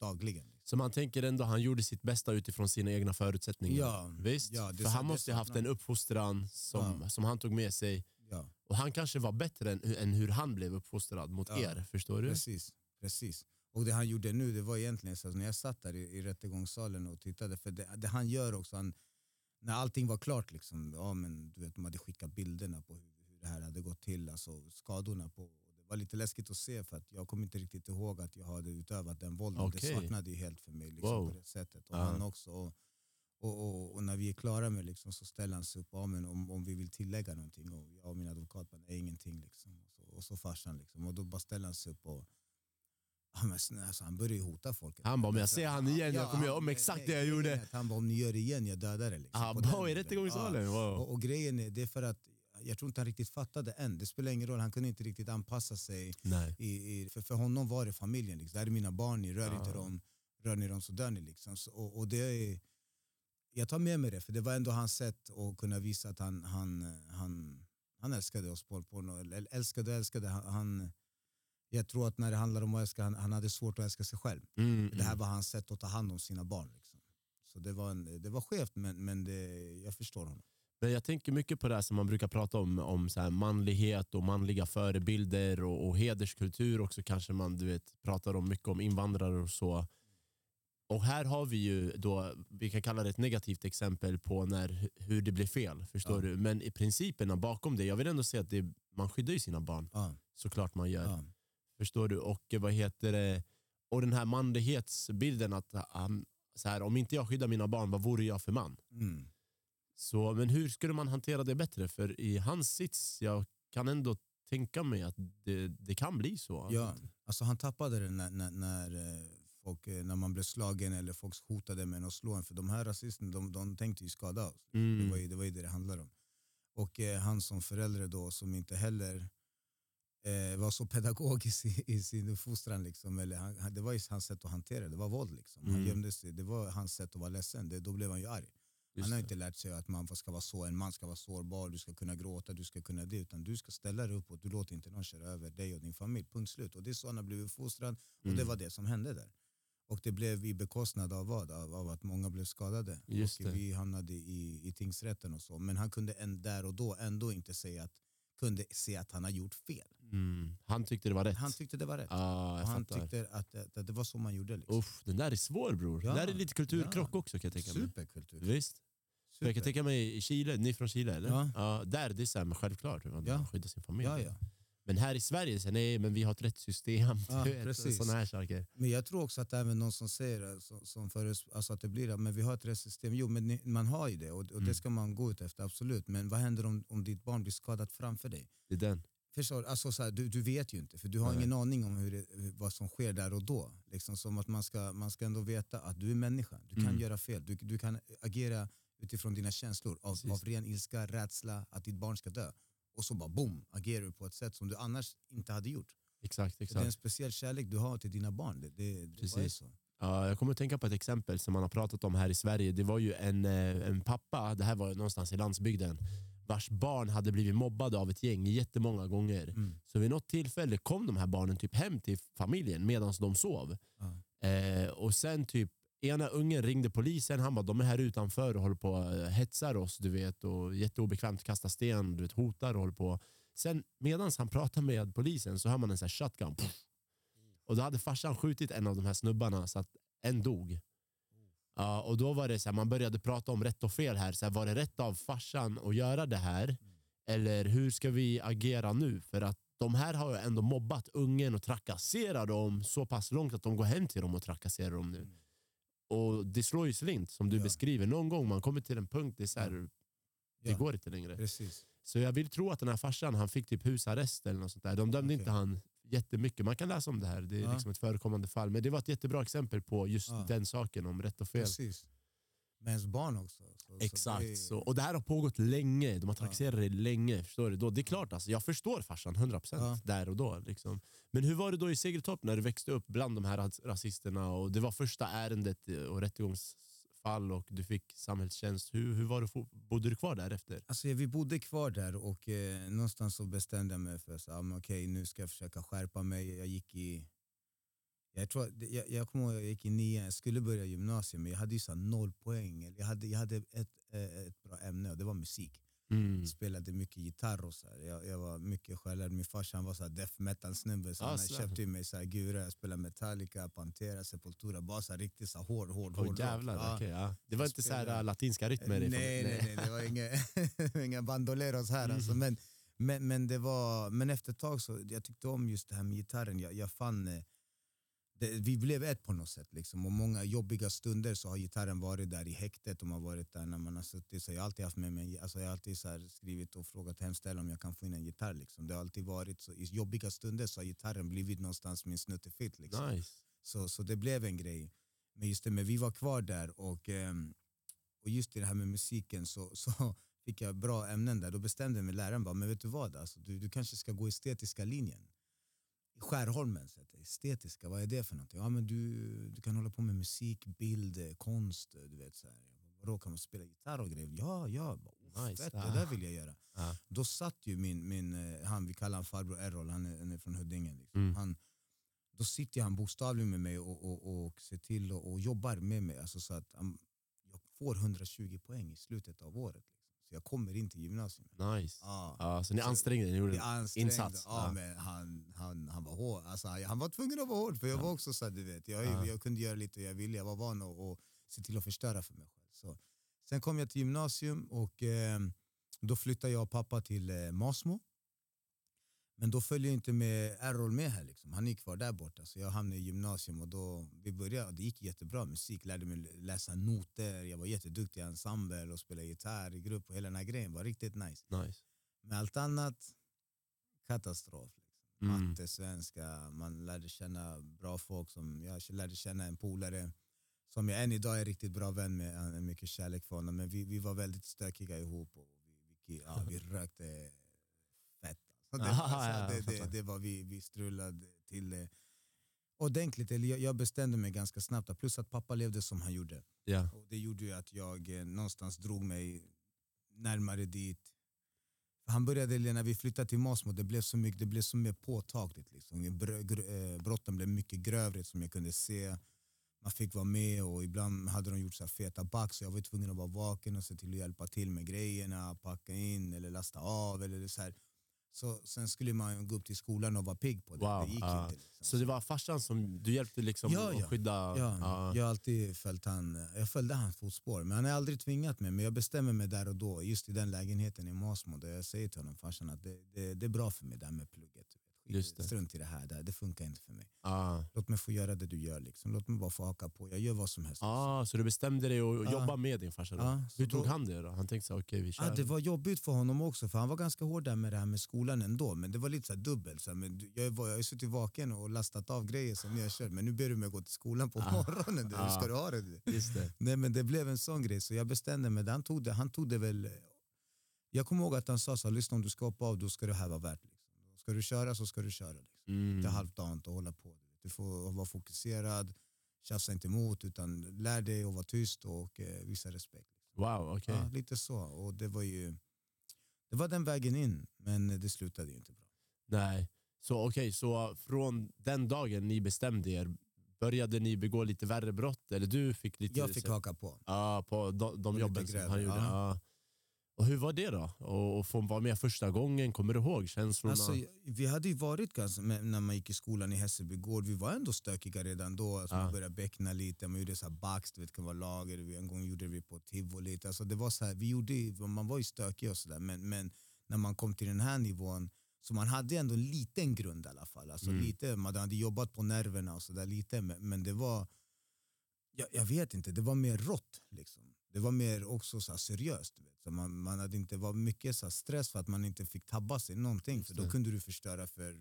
dagligen. Liksom. Så man tänker ändå han gjorde sitt bästa utifrån sina egna förutsättningar. Ja, Visst? ja, För han måste ju haft en uppfostran som, Ja. som han tog med sig. Ja. Och han kanske var bättre än, än hur han blev uppfostrad mot Ja. er. Förstår du? Precis, precis. Och det han gjorde nu, det var egentligen så när jag satt där i, i rättegångssalen och tittade, för det, det han gör också, han, när allting var klart, liksom, ja, men, du vet, de hade skickat bilderna på hur, hur det här hade gått till, alltså skadorna på. Var lite läskigt att se för att jag kommer inte riktigt ihåg att jag hade utövat den vålden. Okej. Det saknade ju helt för mig liksom, Wow. på det sättet. Och Ja. han också. Och, och, och, och när vi är klara med liksom, så ställer han sig upp ja, men om, om vi vill tillägga någonting. Och jag och min advokat bara, nej ingenting. Liksom. Och, så, och så farsan. Liksom. Och då bara ställer han sig upp och Ja, men alltså, han började ju hota folk. Han bara, om jag ser han igen, jag kommer göra om exakt nej, det jag gjorde. Han bara, om ni gör det igen, jag dödar det. Liksom, Ah, den bra, i rättegångssalen? Ja. Wow. Och, och grejen är, det är för att jag tror inte han riktigt fattade än. Det spelar ingen roll, han kunde inte riktigt anpassa sig. I, i, för, för honom var det familjen. Liksom. Det här är mina barn, ni rör Ja. inte dem. Rör ni dem så dör ni. Liksom. Så, och, och det är, jag tar med mig det, för det var ändå hans sätt att kunna visa att han, han, han, han älskade oss. Nå- eller älskade och älskade. Han, han, jag tror att när det handlar om att älska, han, han hade svårt att älska sig själv. Mm, Det här mm. var hans sätt att ta hand om sina barn. Liksom. Så det var, en, det var skevt, men, men det, jag förstår honom. Men jag tänker mycket på det här som man brukar prata om, om så manlighet och manliga förebilder och, och hederskultur också kanske man du vet, pratar om mycket om invandrare och så. Och här har vi ju då, vi kan kalla det ett negativt exempel på när, hur det blir fel. Förstår Ja. du? Men i principerna bakom det, jag vill ändå säga att det, man skyddar ju sina barn. Ja, Såklart man gör. ja, Förstår du? Och vad heter det? Och den här manlighetsbilden att så här, om inte jag skyddar mina barn, vad vore jag för man? mm. Så, men hur skulle man hantera det bättre? För i hans sits, jag kan ändå tänka mig att det, det kan bli så. ja. Alltså, han tappade det när, när, när, eh, folk, eh, när man blev slagen eller folk hotade med att slå en. För de här rasisterna de, de tänkte ju skada oss. Det, Mm. var ju, det var ju det det handlade om. Och eh, han som förälder då som inte heller eh, var så pedagogisk i, i sin fostran. Liksom, eller han- det var ju hans sätt att hantera det. Det var våld. Liksom. Han Mm. gömde sig. Det var hans sätt att vara ledsen. Det, då blev han ju arg. Just Han har det. inte lärt sig att man ska vara så, en man ska vara sårbar, du ska kunna gråta, du ska kunna det. Utan du ska ställa dig upp och du låter inte någon köra över dig och din familj. Punkt slut. Och det är så han har blivit fostrad och det Mm. var det som hände där. Och det blev i bekostnad av vad? Av, av att många blev skadade. Just och det. vi hamnade i, i tingsrätten och så. Men han kunde en, där och då ändå inte säga att, kunde se att han har gjort fel. Mm. Han tyckte det var rätt. Han tyckte det var rätt. ah, och han fattar. tyckte att, att, att det var så man gjorde. Liksom. Uff, den där är svår bror. Ja, Det där är lite kulturkrock ja. också kan jag tänka mig. Superkultur. Visst? För Jag kan tänka mig i Chile, ni är från Chile eller? Ja. där det är så här, men självklart, man Ja. skyddar sin familj. Ja, ja. Men här i Sverige, så, nej men vi har ett rättssystem. Ja. Sådana här saker. Men jag tror också att även någon som säger som, som förut, alltså att det blir men vi har ett rättssystem. Jo, men man har ju det och, och Mm. det ska man gå ut efter, absolut. Men vad händer om, om ditt barn blir skadat framför dig? Det är den. Förstår, alltså så här, du, du vet ju inte, för du har Nej. ingen aning om hur det, vad som sker där och då. Liksom som att man ska, man ska ändå veta att du är människa, du kan Mm. göra fel, du, du kan agera utifrån dina känslor av, Precis. av ren ilska, rädsla, att ditt barn ska dö. Och så bara boom, agerar du på ett sätt som du annars inte hade gjort. Exakt, Så det är en exakt. speciell kärlek du har till dina barn. Det, det, det bara är Precis. så. Ja, jag kommer att tänka på ett exempel som man har pratat om här i Sverige. Det var ju en, eh, en pappa, det här var någonstans i landsbygden, vars barn hade blivit mobbade av ett gäng jättemånga gånger. Mm. Så vid något tillfälle kom de här barnen typ hem till familjen medan de sov. Ja. Eh, och sen typ ena ungen ringde polisen, han bara de är här utanför och håller på och eh, hetsar oss du vet och jätteobekvämt kastar sten, du vet, hotar och håller på. Sen medan han pratar med polisen så hör man en sån här shotgun. Pff. Och då hade farsan skjutit en av de här snubbarna så att en dog. Ja, och då var det så här, man började prata om rätt och fel här. Så här var det rätt av farsan att göra det här? Eller hur ska vi agera nu? För att de här har ju ändå mobbat ungen och trakasserar dem så pass långt att de går hem till dem och trakasserar dem nu. Och det slår ju slint som du Ja. beskriver. Någon gång man kommer till en punkt det är så här, det Ja. går inte längre. Precis. Så jag vill tro att den här farsan han fick typ husarrest eller något sånt där. De dömde Okej. inte han jättemycket. Man kan läsa om det här. Det är Ja. liksom ett förekommande fall. Men det var ett jättebra exempel på just den saken om rätt och fel. Precis. Med ens barn också. Så, Exakt. det är- Så, och det här har pågått länge. De har trakasserat dig länge. Förstår du? Då, det är klart, alltså, jag förstår farsan 100% Ja. där och då. Liksom. Men hur var det då i Segeltorp när du växte upp bland de här ras- rasisterna och det var första ärendet och rättegångsfall och du fick samhällstjänst. Hur, hur var det, bodde du kvar där efter? Alltså, vi bodde kvar där och eh, någonstans så bestämde jag mig för att ah, okej, nu ska jag försöka skärpa mig. Jag gick i jag, tror, jag, jag kommer ihåg jag gick i nian, jag skulle börja gymnasiet men jag hade ju så noll poäng. Jag hade, jag hade ett, eh, ett bra ämne och det var musik. Mm. Spelade mycket gitarr och så. Jag, jag var mycket självlärd. Min farsa han var så death metal snubbe så Ah, han köpte mig så här gura. Jag spelade Metallica, Pantera, Sepultura. Bara så här riktigt så här hård, hård, Åh hård jävlar, Ja. okej, ja. Det var Jag inte så här äh, latinska rytmer? Nej, ifrån- nej, nej, det var inga, inga bandoleros här. Mm. Alltså. Men, men, men, det var, men efter ett tag så jag tyckte om just det här med gitarren. Jag, jag fann, eh, det, vi blev ett på något sätt. Liksom. Och många jobbiga stunder så har gitarren varit där i häktet. De har varit där när man har suttit. Så jag har alltid haft med mig, alltså jag har alltid så skrivit och frågat hemställa om jag kan få in en gitarr. Liksom. Det har alltid varit så, I jobbiga stunder så har gitarren blivit någonstans min snuttefilt. Liksom. Nice. Så, så det blev en grej. Men just det, men vi var kvar där och, ehm, och just i det här med musiken så, så fick jag bra ämnen där. Då bestämde mig läraren bara, men vet du vad? Alltså, du, du kanske ska gå estetiska linjen. I Skärholmen, så att, estetiska, vad är det för någonting? Ja, men du, du kan hålla på med musik, bild, konst. Du vet, så här. Vadå, kan man spela gitarr och grejer? Ja, ja. Bara, Nice. Fett, Ah. det där vill jag göra. Ja. Då satt ju min, min eh, han vi kallar han farbror Errol, han är, han är från Huddinge. Liksom. Mm. Han, då sitter han bokstavligen med mig och, och, och ser till och, och jobbar med mig. Alltså så att jag får 120 poäng i slutet av året. Så jag kommer in till gymnasiet. Nice. Ja. Ja, så ni ansträngde er, ni gjorde ansträngd. insats. Ja, Ja. men han, han, han var hård. Alltså, han, var tvungen att vara hård. För jag Ja. var också så här, du vet. Jag, Ja. jag kunde göra lite jag ville. Jag var van att, att se till att förstöra för mig själv. Så. Sen kom jag till gymnasium och eh, då flyttade jag och pappa till eh, Masmo. Men då följde inte med Errol med här. Liksom. Han är kvar där borta. Så jag hamnade i gymnasium och då, vi började, det gick jättebra. Musik, lärde mig läsa noter. Jag var jätteduktig i ensemble och spelade gitarr i grupp. Och hela den här grejen var riktigt nice. Nice. Men allt annat, katastrof. Liksom. Mm. Matte, svenska, man lärde känna bra folk. Som, jag lärde känna en polare som jag än idag är riktigt bra vän med. Mycket kärlek för honom. Men vi, vi var väldigt stökiga ihop. Och vi, vi, ja, vi rökte Alltså, det, Aha, alltså, ja, det, det, fattar. det var vi, vi strulade till det. Ordentligt, eller jag, jag bestämde mig ganska snabbt. Plus att pappa levde som han gjorde. Ja. Och det gjorde ju att jag eh, någonstans drog mig närmare dit. Han började, när vi flyttade till Masmo, det blev så, mycket, det blev så mer påtagligt. Liksom. Eh, brotten blev mycket grövre som jag kunde se. man fick vara med och ibland hade de gjort så feta back så jag var tvungen att vara vaken och se till att hjälpa till med grejerna, packa in eller lasta av. Eller så här. Så sen skulle man gå upp till skolan och vara pigg på det. Wow, det gick ja. inte. Liksom. Så det var farsan som du hjälpte liksom Ja, ja. att skydda? Ja, ja. Jag har alltid följt han, jag följde hans fotspår. Men han har aldrig tvingat mig. Men jag bestämmer mig där och då, just i den lägenheten i Masmo. Där jag säger till honom, farsan, att det, det, det är bra för mig det här med plugget. Just det. Strunt i det här, det, det funkar inte för mig. Ja. Låt mig få göra det du gör. Liksom. Låt mig bara få haka på. Jag gör vad som helst. Ah, så du bestämde dig att Ja. jobba med din farsa? Så Hur tog då- han det? då? Han tänkte så okej vi kör. Ja, det var jobbigt för honom också, för han var ganska hård där med det här med skolan ändå. Men det var lite så dubbelt. Så här, men jag, var, jag har suttit vaken och lastat av grejer som jag kört, men nu ber du mig gå till skolan på morgonen. Du. Hur ska Ah. du ha det? Du? Just det. Nej, men det blev en sån grej, så jag bestämde mig. Han tog det, han tog det väl... Jag kommer ihåg att han sa så lyssna om du ska hoppa av, då ska det här vara värt. Liksom. Ska du köra så ska du köra. Liksom. Mm. Inte halvdant och hålla på. Du får vara fokuserad, tjafsa inte emot, utan lär dig att vara tyst och eh, visa respekt. Wow, okej. Ja, lite så. Och det var ju det var den vägen in, men det slutade ju inte bra. Nej. Så okej, så från den dagen ni bestämde er, började ni begå lite värre brott? Eller du fick lite... Jag fick haka på. Ja, på de, de jobben som han gjorde. ja. Ja. Och hur var det då? Och, och få vara med första gången, kommer du ihåg känslorna? Alltså, vi hade ju varit ganska, när man gick i skolan i Hässelby gård, vi var ändå stökiga redan då. Alltså, Ja. Man började beckna lite, man gjorde så här bax, det kan vara lager. En gång gjorde vi på tivoli. Alltså, det var så här, vi gjorde, man var ju stökig och sådär, men, men när man kom till den här nivån så man hade ändå en liten grund i alla fall. Alltså, Mm. lite, man hade jobbat på nerverna och sådär lite, men, men det var jag, jag vet inte, det var mer rått. Liksom. Det var mer också så seriöst. Så man, man hade inte, var mycket så stress för att man inte fick tabba sig någonting. För då kunde du förstöra för...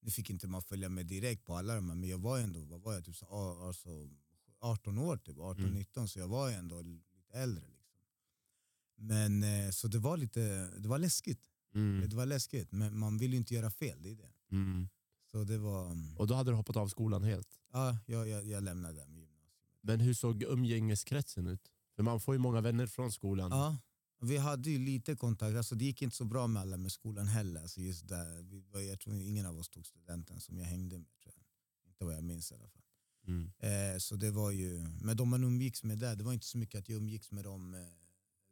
Nu fick inte man följa med direkt på alla de här, men jag var ändå vad var jag, typ så, alltså, 18 år, typ, 18-19, så jag var ändå lite äldre. Liksom. Men eh, så det var lite, det var läskigt. Mm. Det var läskigt, men man vill ju inte göra fel. Det är det. Mm. Så det var... mm, Och då hade du hoppat av skolan helt? Ja, jag, jag, jag lämnade med gymnasiet. Men hur såg umgängeskretsen ut? För man får ju många vänner från skolan. Ja, vi hade ju lite kontakt. Alltså, det gick inte så bra med alla med skolan heller. Alltså, just där, vi jag tror ingen av oss tog studenten som jag hängde med. Tror jag. Inte vad jag minns i alla fall. Mm. Eh, så det var ju, men de man umgicks med där, det var inte så mycket att jag umgicks med dem eh,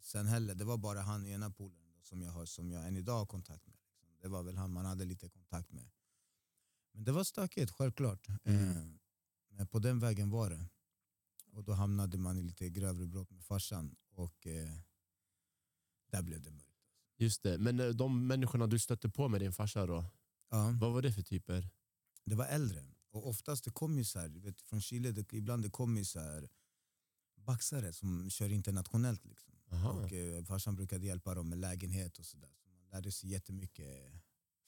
sen heller. Det var bara han ena polaren då, som jag har, som jag än idag har kontakt med. Liksom. Det var väl han man hade lite kontakt med. Men det var stökigt, självklart. Mm. Eh, men på den vägen var det. Och då hamnade man i lite grövre brott med farsan. Och eh, där blev det mörkt. Just det. Men eh, de människorna du stötte på med din farsa då, Ja, vad var det för typer? det var äldre. Och oftast det kom ju så här, vet, från Chile, det, ibland det kom ju så här baxare som kör internationellt. Liksom. Aha. Och eh, farsan brukade hjälpa dem med lägenhet och sådär. Så man lärde sig jättemycket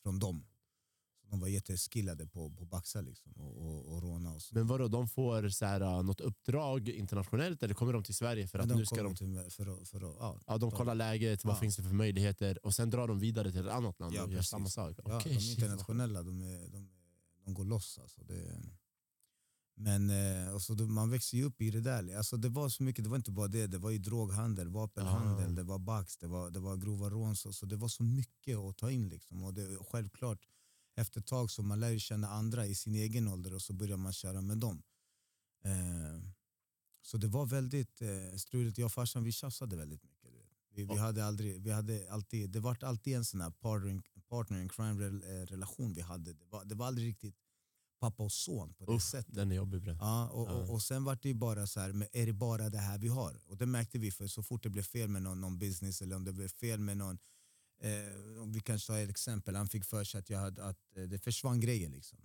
från dem. De var jätteskillade på, på baxa liksom, och, och, och råna och så. Men vadå, de får så här, uh, något uppdrag internationellt eller kommer de till Sverige för att Men nu ska de... till för att, för att, ja, Ja, de de- kollar läget, vad Ja. finns det för möjligheter och sen drar de vidare till ett annat land Ja, och gör samma sak. Ja, Okej, de är shit, internationella, de, är, de, de går loss. Alltså. Det, men eh, och så då, man växer ju upp i det där. Alltså, det var så mycket, det var inte bara det. Det var ju droghandel, vapenhandel, Ah. det var bax, det var, det var grova rån. Så, så det var så mycket att ta in. Liksom. Och det, självklart, efter ett tag så man lär ju känna andra i sin egen ålder och så börjar man köra med dem. Eh, så det var väldigt eh, struligt. Jag och farsan vi tjafsade väldigt mycket. Vi, vi hade aldrig, vi hade alltid, det var alltid en sån här partner, partner in crime rel, eh, relation vi hade. Det var, det var aldrig riktigt pappa och son på det Uff, sättet. den är jobbig. Ja, och, och, och sen var det ju bara så här, är det bara det här vi har? Och det märkte vi för så fort det blev fel med någon, någon business eller om det blev fel med någon, eh, om vi kanske tar ett exempel, han fick för sig att, jag hade, att eh, det försvann grejer liksom.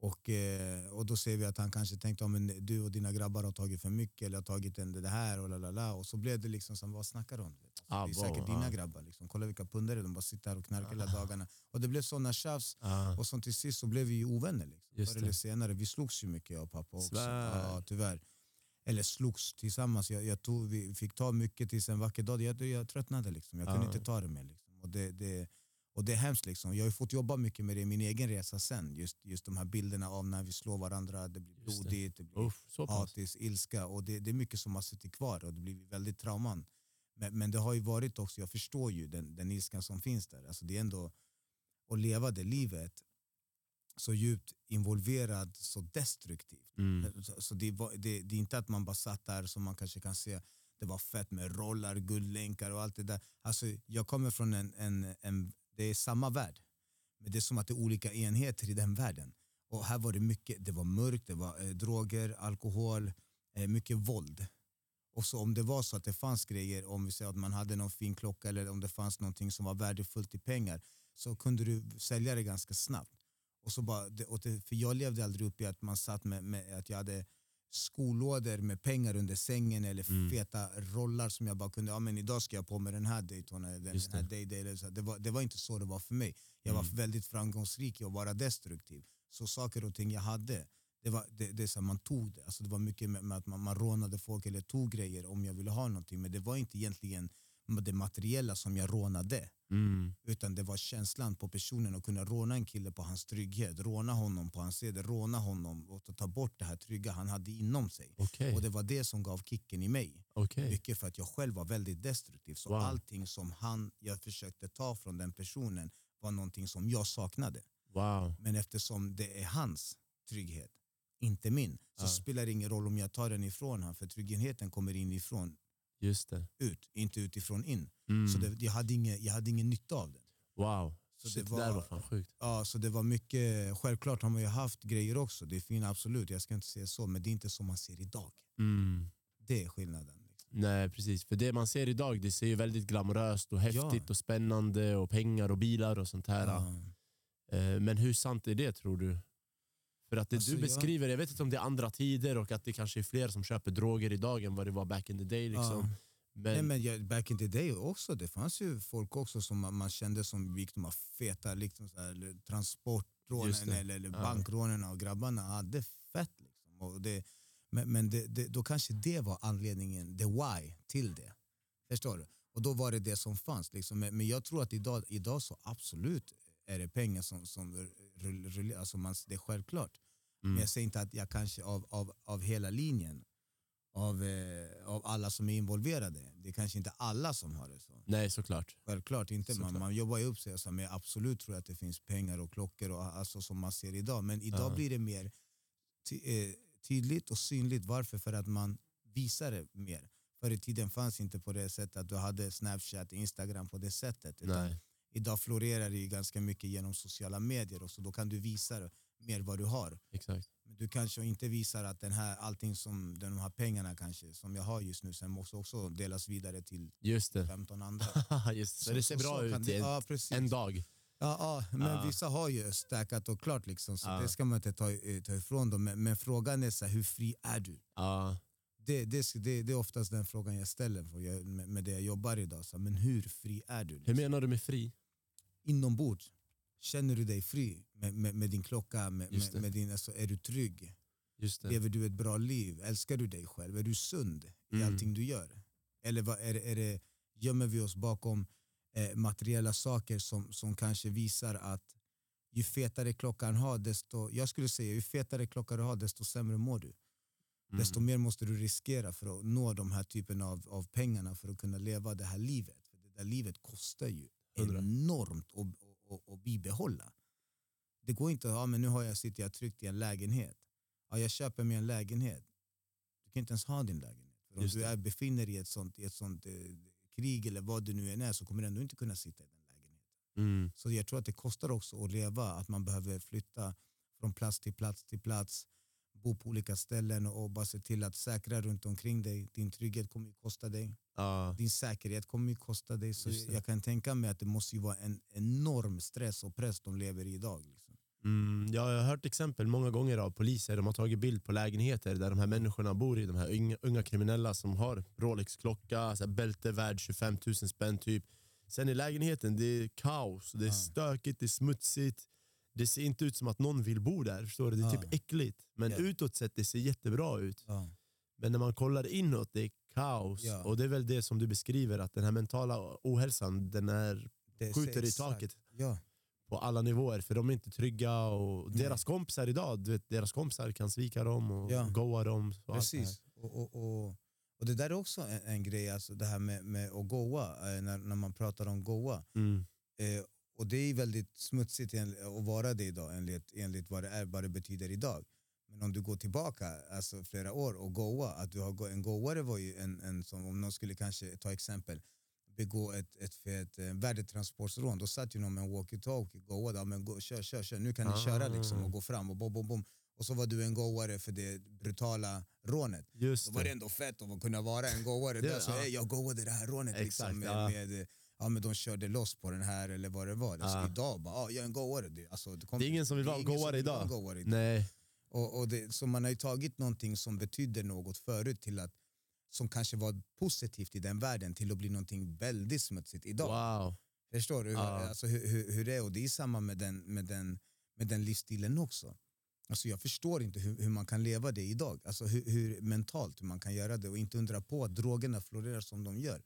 Och, eh, och då ser vi att han kanske tänkte om du och dina grabbar har tagit för mycket eller har tagit en, det här och lalala. Och så blev det liksom som, vad snackar du om? Alltså, Ah, det är säkert dina ah. grabbar. Liksom. Kolla vilka pundare de bara sitter här och knarkar hela dagarna. Och det blev sådana tjafs. Ja. Och så till sist så blev vi ju ovänner. Liksom. Förr eller senare. Vi slogs ju mycket jag och pappa också. Ja, tyvärr. Eller slogs tillsammans. Jag, jag tog, vi fick ta mycket tills en vacker dag. Jag, jag tröttnade. Liksom. Jag kunde inte ta det mer. Liksom. Och det, det, och det är hemskt. Liksom. Jag har fått jobba mycket med det i min egen resa sen. Just, just de här bilderna av när vi slår varandra. Det blir Just det. blodigt, det, blir Uff, så pass. hatis, ilska. Och det, det är mycket som har suttit kvar och det blir väldigt trauman. Men, men det har ju varit också, jag förstår ju den, den ilskan som finns där. Alltså det är ändå att leva det livet så djupt involverad, så destruktivt. Mm. Så, så det, var, det, det är inte att man bara satt där som man kanske kan se, det var fett med rollar, guldlänkar och allt det där. Alltså, jag kommer från en, en, en, det är samma värld, men det är som att det är olika enheter i den världen. Och här var det mycket, det var mörkt, det var eh, droger, alkohol, eh, mycket våld. Och så om det var så att det fanns grejer, om vi säger att man hade någon fin klocka eller om det fanns någonting som var värdefullt i pengar så kunde du sälja det ganska snabbt. Och så bara, och det, för jag levde aldrig upp i att man satt med, med att jag hade skolådor med pengar under sängen eller Mm. feta rollar som jag bara kunde, ja men idag ska jag på med den här Daytona, den, den här det. Day Day. eller så. Det, var, det var inte så det var för mig. Jag var Mm. väldigt framgångsrik i att vara destruktiv. Så saker och ting jag hade, det var, det, det så man tog det. Alltså det var mycket med, med att man, man rånade folk eller tog grejer om jag ville ha någonting. Men det var inte egentligen det materiella som jag rånade. Mm. Utan det var känslan på personen att kunna råna en kille på hans trygghet. Råna honom på hans seder, råna honom och ta- bort det här trygga han hade inom sig. Okej. Och det var det som gav kicken i mig. Okej. Mycket för att jag själv var väldigt destruktiv. Så Wow. allting som han, jag försökte ta från den personen var någonting som jag saknade. Wow. Men eftersom det är hans trygghet, inte min, så Ja. spelar det ingen roll om jag tar den ifrån honom. För tryggheten kommer inifrån Just det. ut, inte utifrån in. Mm. Så det, jag, hade ingen, jag hade ingen nytta av den. wow. Så Shit, det det där var- var fan sjukt. Ja, så det var mycket, självklart har man ju haft grejer också, det är fint absolut, jag ska inte säga så, men det är inte som man ser idag. Mm. Det är skillnaden. Liksom. Nej precis, för det man ser idag det ser ju väldigt glamoröst och häftigt Ja. och spännande och pengar och bilar och sånt här. Ja. Eh, Men hur sant är det tror du? För att det Alltså, du jag- beskriver, jag vet inte om det är andra tider och att det kanske är fler som köper droger idag än vad det var back in the day. Liksom. Ja. Men, Nej, men jag, back in the day också, det fanns ju folk också som man, man kände som gick de här feta liksom så här, transportrånen eller, eller Ja. bankrånen och grabbarna hade fett. Liksom. Och det, men men det, det, då kanske det var anledningen, the why till det. Förstår du? Och då var det det som fanns. Liksom. Men, men jag tror att idag, idag så absolut är det pengar som, som alltså man, det är självklart. Men mm, jag säger inte att jag kanske av, av, av hela linjen, av, eh, av alla som är involverade, det är kanske inte alla som har det så. nej såklart. Självklart inte, man, Såklart. man jobbar ju upp sig, alltså, men jag absolut tror jag att det finns pengar och klockor och, alltså, som man ser idag. Men idag Ja. blir det mer ty, eh, tydligt och synligt. Varför? För att man visar det mer. Förr i tiden fanns inte på det sättet att du hade Snapchat, Instagram på det sättet. Utan Nej. Idag florerar det ju ganska mycket genom sociala medier och så då kan du visa mer vad du har. Exakt. Men du kanske inte visar att den här, allting som de här pengarna kanske som jag har just nu sen måste också delas vidare till Just det. 15 andra. Just, det. så det ser bra kan ut det- ja, en dag. Ja, ja, men Ja. vissa har ju stackat och klart liksom, så Ja. det ska man inte ta, ta ifrån dem. Men, men frågan är så här, hur fri är du? Ja. Det, det, det, det är oftast den frågan jag ställer för jag, med, med det jag jobbar idag. Så, men hur fri är du? Hur Liksom? menar du med fri? Inombords, känner du dig fri med, med, med din klocka? Med, med, med din, alltså, är du trygg? Just det. Lever du ett bra liv? Älskar du dig själv? Är du sund i Mm. allting du gör? Eller vad, är, är det, gömmer vi oss bakom eh, materiella saker som, som kanske visar att ju fetare klockan har, desto, jag skulle säga ju fetare klocka du har, desto sämre mår du. Mm. Desto mer måste du riskera för att nå de här typen av, av pengarna för att kunna leva det här livet. För det där livet kostar ju Hundra. enormt att, att, att, bibehålla. Det går inte att, ja, men nu har jag, sitter jag tryggt i en lägenhet. Ja, jag köper mig en lägenhet. Du kan inte ens ha din lägenhet. För om Just du det. är, befinner dig i ett sånt, i ett sånt eh, krig eller vad du nu än är så kommer du ändå inte kunna sitta i den lägenheten. Mm. Så jag tror att det kostar också att leva, att man behöver flytta från plats till plats till plats, bo på olika ställen och bara se till att säkra runt omkring dig. Din trygghet kommer ju kosta dig, Ja. din säkerhet kommer ju kosta dig. Så jag kan tänka mig att det måste ju vara en enorm stress och press de lever i idag. Liksom. Mm, ja, jag har hört exempel många gånger av poliser. De har tagit bild på lägenheter där de här människorna bor i. De här unga, unga kriminella som har Rolex-klocka, bälte värd 25 000 spänn typ. Sen i lägenheten, det är kaos, det är stökigt, det är smutsigt. Det ser inte ut som att någon vill bo där. Förstår du? Det är Ja. typ äckligt. Men Ja. utåt sett det ser jättebra ut. Ja. Men när man kollar inåt, det är kaos. Ja. Och det är väl det som du beskriver, att den här mentala ohälsan den är, Det skjuter i taket Ja. på alla nivåer. För de är inte trygga och Nej. deras kompisar idag, du vet, deras kompisar kan svika dem och Ja. goa dem. och. Precis. Och, och, och, och det där är också en, en grej, alltså det här med, med att goa, eh, när, när man pratar om goa. Mm. Eh, Och det är väldigt smutsigt att vara det idag enligt, enligt vad, det är, vad det betyder idag. Men om du går tillbaka alltså flera år och goa, att du har, en goare var ju en, en som, om någon skulle kanske ta exempel, begå ett, ett, ett, ett värdetransportsrån, då satt ju någon med en walkie-talkie, goa, men gå, kör, kör, kör, nu kan ni ah. köra liksom och gå fram och bom, bom, bom. Och så var du en goare för det brutala rånet. Just då var det ändå fett att kunna vara en goare. där, så, ja. jag goade det här rånet. Liksom, Exakt, liksom, med, ja. med, ja, men de körde loss på den här eller vad det var. Alltså, ja. Idag bara, ja, jag är en goare. Det, alltså, det, kom, det är ingen som vill vara goare idag. idag. Nej. Och, och det, så man har ju tagit någonting som betydde något förut till att som kanske var positivt i den världen till att bli någonting väldigt smutsigt idag. Wow. Förstår du? Ja. Alltså, hur, hur, hur det är och det är samma med den, med den, med den livsstilen också. Alltså jag förstår inte hur, hur man kan leva det idag. Alltså hur, hur, mentalt hur man kan göra det och inte undra på att drogerna florerar som de gör.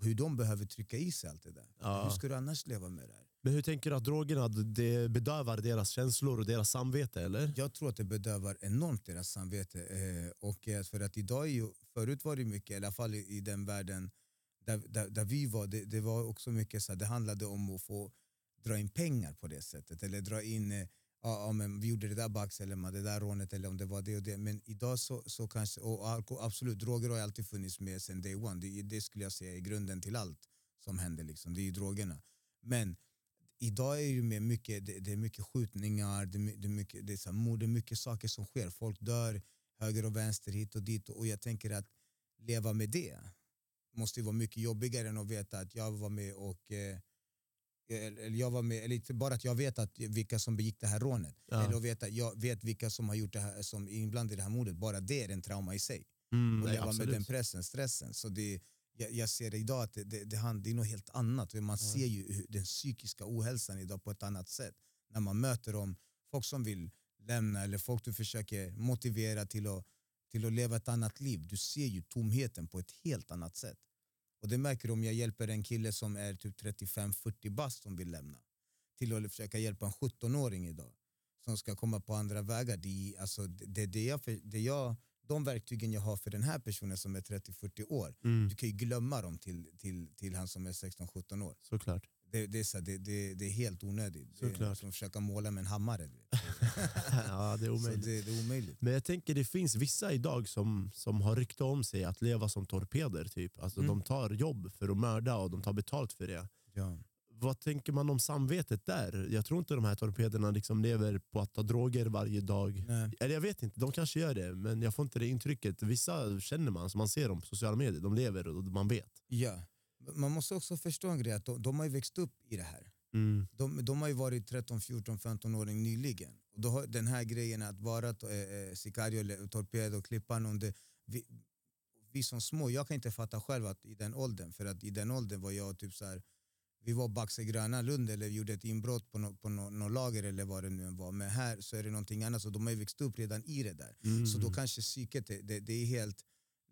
Hur de behöver trycka i sig allt det där. Ja. Hur ska du annars leva med det här? Men hur tänker du att drogerna det bedövar deras känslor och deras samvete? eller? Jag tror att det bedövar enormt deras samvete. Eh, och eh, för att idag är ju, förut var det mycket, i alla fall i, den världen där, där, där, vi var, det, det var också mycket så det handlade om att få dra in pengar på det sättet. Eller dra in ja, ja, men vi gjorde det där bax det där rånet eller om det var det och det. Men idag så, så kanske, och absolut, droger har alltid funnits med sedan day one. Det, det skulle jag säga är grunden till allt som händer. Liksom. Det är ju drogerna. Men idag är det, med mycket, det, det är mycket skjutningar, det, det, är mycket, det, är så mord, det är mycket saker som sker. Folk dör höger och vänster hit och dit. Och jag tänker att leva med det måste vara mycket jobbigare än att veta att jag var med och eh, eller jag var med, eller inte bara att jag vet att vilka som begick det här rånet. Ja. Eller att veta, jag vet vilka som har gjort det här, som är inblandade i det här mordet. Bara det är en trauma i sig. Mm, och nej, med den pressen, stressen. Så det, jag, jag ser idag att det, det, det, det är något helt annat. Man ser ju den psykiska ohälsan idag på ett annat sätt. När man möter dem, folk som vill lämna eller folk du försöker motivera till att, till att leva ett annat liv. Du ser ju tomheten på ett helt annat sätt. Och det märker du om jag hjälper en kille som är typ 35-40 bast som vill lämna. Till att försöka hjälpa en 17-åring idag som ska komma på andra vägar. Det, alltså, det, det, jag, det jag, de verktygen jag har för den här personen som är 30-40 år, mm. du kan ju glömma dem till, till, till han som är 16-17 år. Såklart. Det, det, är så, det, det, det är helt onödigt. Såklart. Det är som att försöka måla med en hammare. ja, det är omöjligt. Det, det, är omöjligt. Men jag tänker det finns vissa idag som, som har rykte om sig att leva som torpeder. Typ. Alltså, mm. De tar jobb för att mörda och de tar betalt för det. Ja. Vad tänker man om samvetet där? Jag tror inte de här torpederna liksom lever på att ta droger varje dag. Nej. Eller jag vet inte, de kanske gör det, men jag får inte det intrycket. Vissa känner man, som man ser dem på sociala medier, de lever och man vet. Ja, man måste också förstå en grej, att de, de har ju växt upp i det här. Mm. De, de har ju varit 13, 14, 15 år nyligen. Och då har den här grejen att vara äh, sicario, eller torpedo, klippan, om det, vi, vi som små, jag kan inte fatta själv att i den åldern, för att i den åldern var jag typ så här, vi var Baxe Gröna Lund eller gjorde ett inbrott på något på no, no lager eller vad det nu var. Men här så är det någonting annat, så de har ju växt upp redan i det där. Mm. Så då kanske psyket, det, det, det är helt,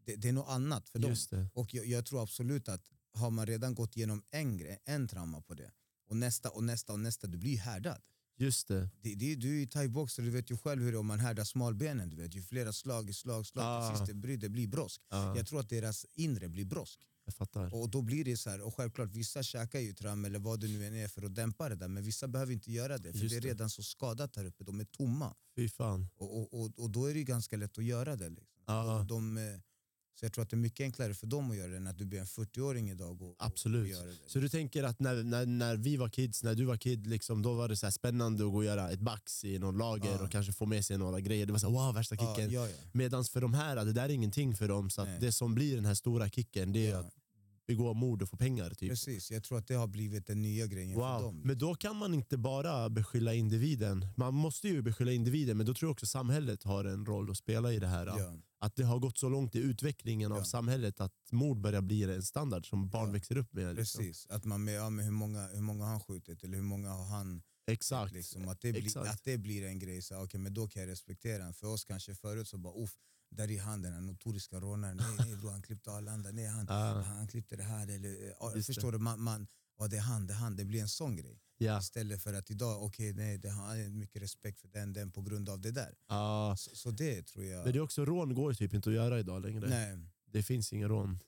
det, det, är något annat för dem. Och jag, jag tror absolut att har man redan gått igenom en, grej, en trauma på det och nästa och nästa och nästa, du blir härdad. Just det. det, det du är ju thaiboxare, du vet ju själv hur det är om man härdar smalbenen. Du vet ju flera slag, slag, slag, ah. till sist det blir, det blir brosk. Ah. Jag tror att deras inre blir brosk. Jag fattar. Och då blir det så här, och självklart vissa käkar ju tram eller vad det nu än är för att dämpa det där, men vissa behöver inte göra det för Just det är redan så skadat här uppe, de är tomma. Fy fan. Och, och, och, och då är det ganska lätt att göra det. Liksom. Ah. De, eh, så jag tror att det är mycket enklare för dem att göra det än att du blir en 40-åring idag och, Absolut. och göra det. Så du tänker att när, när, när vi var kids, när du var kid, liksom, då var det så spännande att gå och göra ett bax i någon lager ja. och kanske få med sig några grejer. Det var så wow, värsta kicken. Ja, ja, Medan för de här, det där är ingenting för dem. Så det som blir den här stora kicken, det är att begå mord och få pengar. Typ. Precis, jag tror att det har blivit den nya grejen wow. för dem. Men då kan man inte bara beskylla individen. Man måste ju beskylla individen, men då tror jag också samhället har en roll att spela i det här. Ja. Att det har gått så långt i utvecklingen av samhället att mord börjar bli en standard som barn ja. växer upp med. Liksom. Precis, att man med, ja, med hur, många, hur många har han skjutit eller hur många har han Exakt. Liksom, att, det blir, Exakt. att det blir en grej, så, okay, men då kan jag respektera den. För oss kanske förut så bara uff, där är han den här notoriska rånaren, nej, nej bro, han klippte Arlanda, nej han, ah. han klippte det här. Eller, uh, förstår det. du? Man, man, ja, det är han, det är han, det blir en sån grej. Ja. Istället för att idag, okej okay, nej, det har mycket respekt för den, den på grund av det där. Ah. Så, så, det tror jag... Men det är också rån går typ inte att göra idag längre. Nej. Det finns ingen rån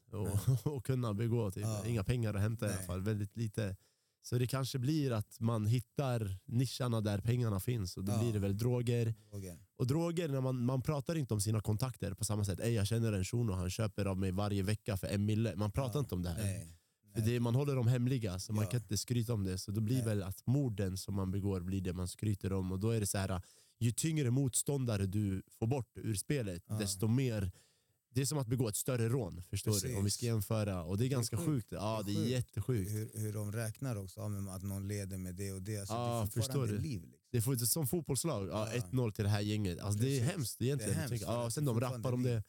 att kunna begå. Typ. Ah. Inga pengar att hämta nej. i alla fall. Väldigt lite Så det kanske blir att man hittar nischarna där pengarna finns och då Ja. blir det väl droger. Droger. Och droger, när man, man pratar inte om sina kontakter på samma sätt. Ey, jag känner en shuno, han köper av mig varje vecka för en mille. Man pratar Ja, inte om det här. Nej. För det, man håller dem hemliga, så man Ja. kan inte skryta om det. Så då blir Nej. väl att morden som man begår blir det man skryter om. Och då är det så här, ju tyngre motståndare du får bort ur spelet, desto mer... Det är som att begå ett större rån, förstår du? Om vi ska Precis. jämföra. Och det är Det är ganska sjukt. sjukt. Ja, det är sjukt. jättesjukt. Hur, hur de räknar också, ja, att någon leder med det och det. Alltså, Ja, det är förstår du. liv. Liksom. Det faktiskt som fotbollslag. Ja, Ja. 1-0 till det här gänget. Alltså, det är Precis. hemskt egentligen. Det är hemskt, ja, sen de rappar om det.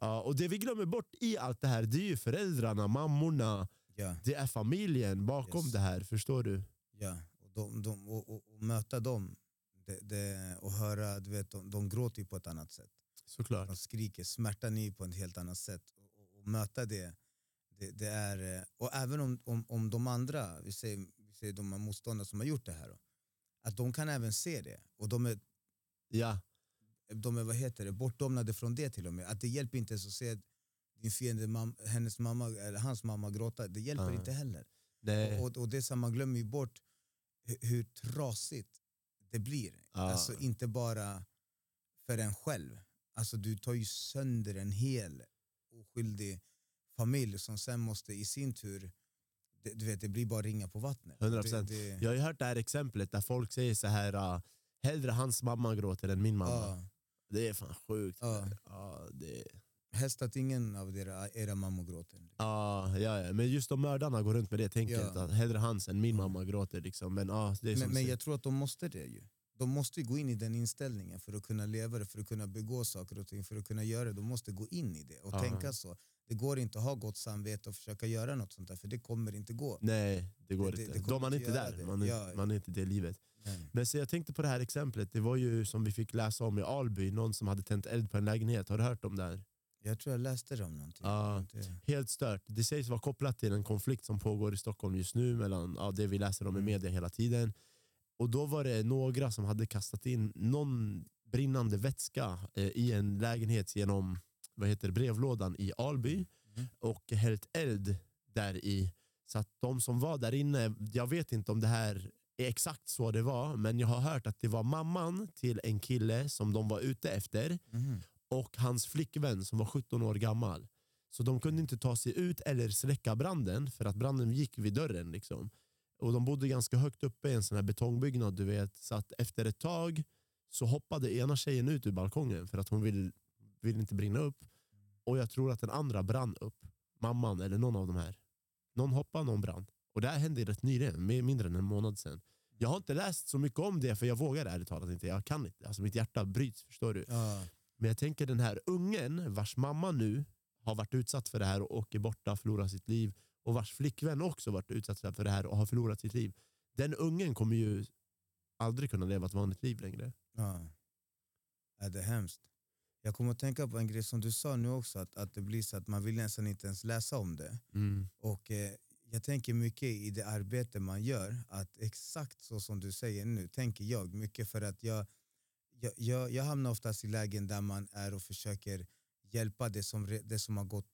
Ja, och det vi glömmer bort i allt det här, det är ju föräldrarna, mammorna. Ja, Det är familjen bakom Yes. det här, förstår du? ja. Och, de, de, och, och, och möta dem det, det, och höra, du vet, de, de gråter ju på ett annat sätt. Såklart. De skriker, smärtan är på ett helt annat sätt. Och, och, möta det, det, det är... eh, Och även om, om, om de andra, vi säger, vi säger de här motståndarna som har gjort det här, då, att de kan även se det. Och de är, Ja, de är vad heter det, bortdomnade från det till och med. Att det hjälper inte ens att se din fiende, mam, hennes mamma, eller hans mamma gråta. Det hjälper Ja. inte heller. nej. Och, och det är så, man glömmer ju bort hur, hur trasigt det blir. Ja. Alltså inte bara för en själv. Alltså du tar ju sönder en hel oskyldig familj som sen måste i sin tur, det, du vet det blir bara ringa på vattnet. 100%. Det, det, Jag har ju hört det här exemplet där folk säger så här uh, hellre hans mamma gråter än min mamma. ja, Det är fan sjukt. Ja. Ja, det... helst att ingen av era, era mammor gråter. Ja, ja, ja, men just de mördarna går runt med det tänket. Ja. Att hellre hans än min mamma gråter. Liksom. Men, ja, det är Men, men jag tror att de måste det ju. De måste ju gå in i den inställningen för att kunna leva det, för att kunna begå saker och ting, för att kunna göra det. De måste gå in i det och Ja. tänka så. Det går inte att ha gott samvete och försöka göra något sånt där, för det kommer inte gå. Nej, det går Det- det- inte. det kommer Då man är inte där. det. Man är, Ja. man är inte det livet. Nej. Men så jag tänkte på det här exemplet. Det var ju som vi fick läsa om i Alby. Någon som hade tänt eld på en lägenhet. Har du hört om det här? Jag tror jag läste det om någonting. Ja. Inte- Helt stört. Det sägs vara kopplat till en konflikt som pågår i Stockholm just nu mellan ja, det vi läser om i Mm. media hela tiden. Och då var det några som hade kastat in någon brinnande vätska eh, i en lägenhet genom vad heter brevlådan i Alby Mm. och hällt eld där i. Så att de som var där inne, jag vet inte om det här är exakt så det var, men jag har hört att det var mamman till en kille som de var ute efter Mhm. och hans flickvän som var 17 år gammal. Så de kunde inte ta sig ut eller släcka branden för att branden gick vid dörren. Liksom. Och De bodde ganska högt uppe i en sån här betongbyggnad. Du vet. Så att efter ett tag så hoppade ena tjejen ut ur balkongen för att hon vill, vill inte brinna upp. Och jag tror att den andra brann upp. Mamman eller någon av de här. Någon hoppade, någon brann. Och det här hände rätt nyligen, mindre än en månad sedan. Jag har inte läst så mycket om det för jag vågar ärligt talat inte. Jag kan inte. Alltså mitt hjärta bryts, förstår du? Ja. Men jag tänker den här ungen vars mamma nu har varit utsatt för det här och åker borta, förlorar sitt liv och vars flickvän också varit utsatt för det här och har förlorat sitt liv. Den ungen kommer ju aldrig kunna leva ett vanligt liv längre. Ja. ja. Det är hemskt. Jag kommer att tänka på en grej som du sa nu också, att, att det blir så att man vill nästan inte ens läsa om det. Och eh, jag tänker mycket i det arbete man gör, att exakt så som du säger nu, tänker jag mycket för att jag, jag, jag, jag hamnar oftast i lägen där man är och försöker hjälpa det som, det som har gått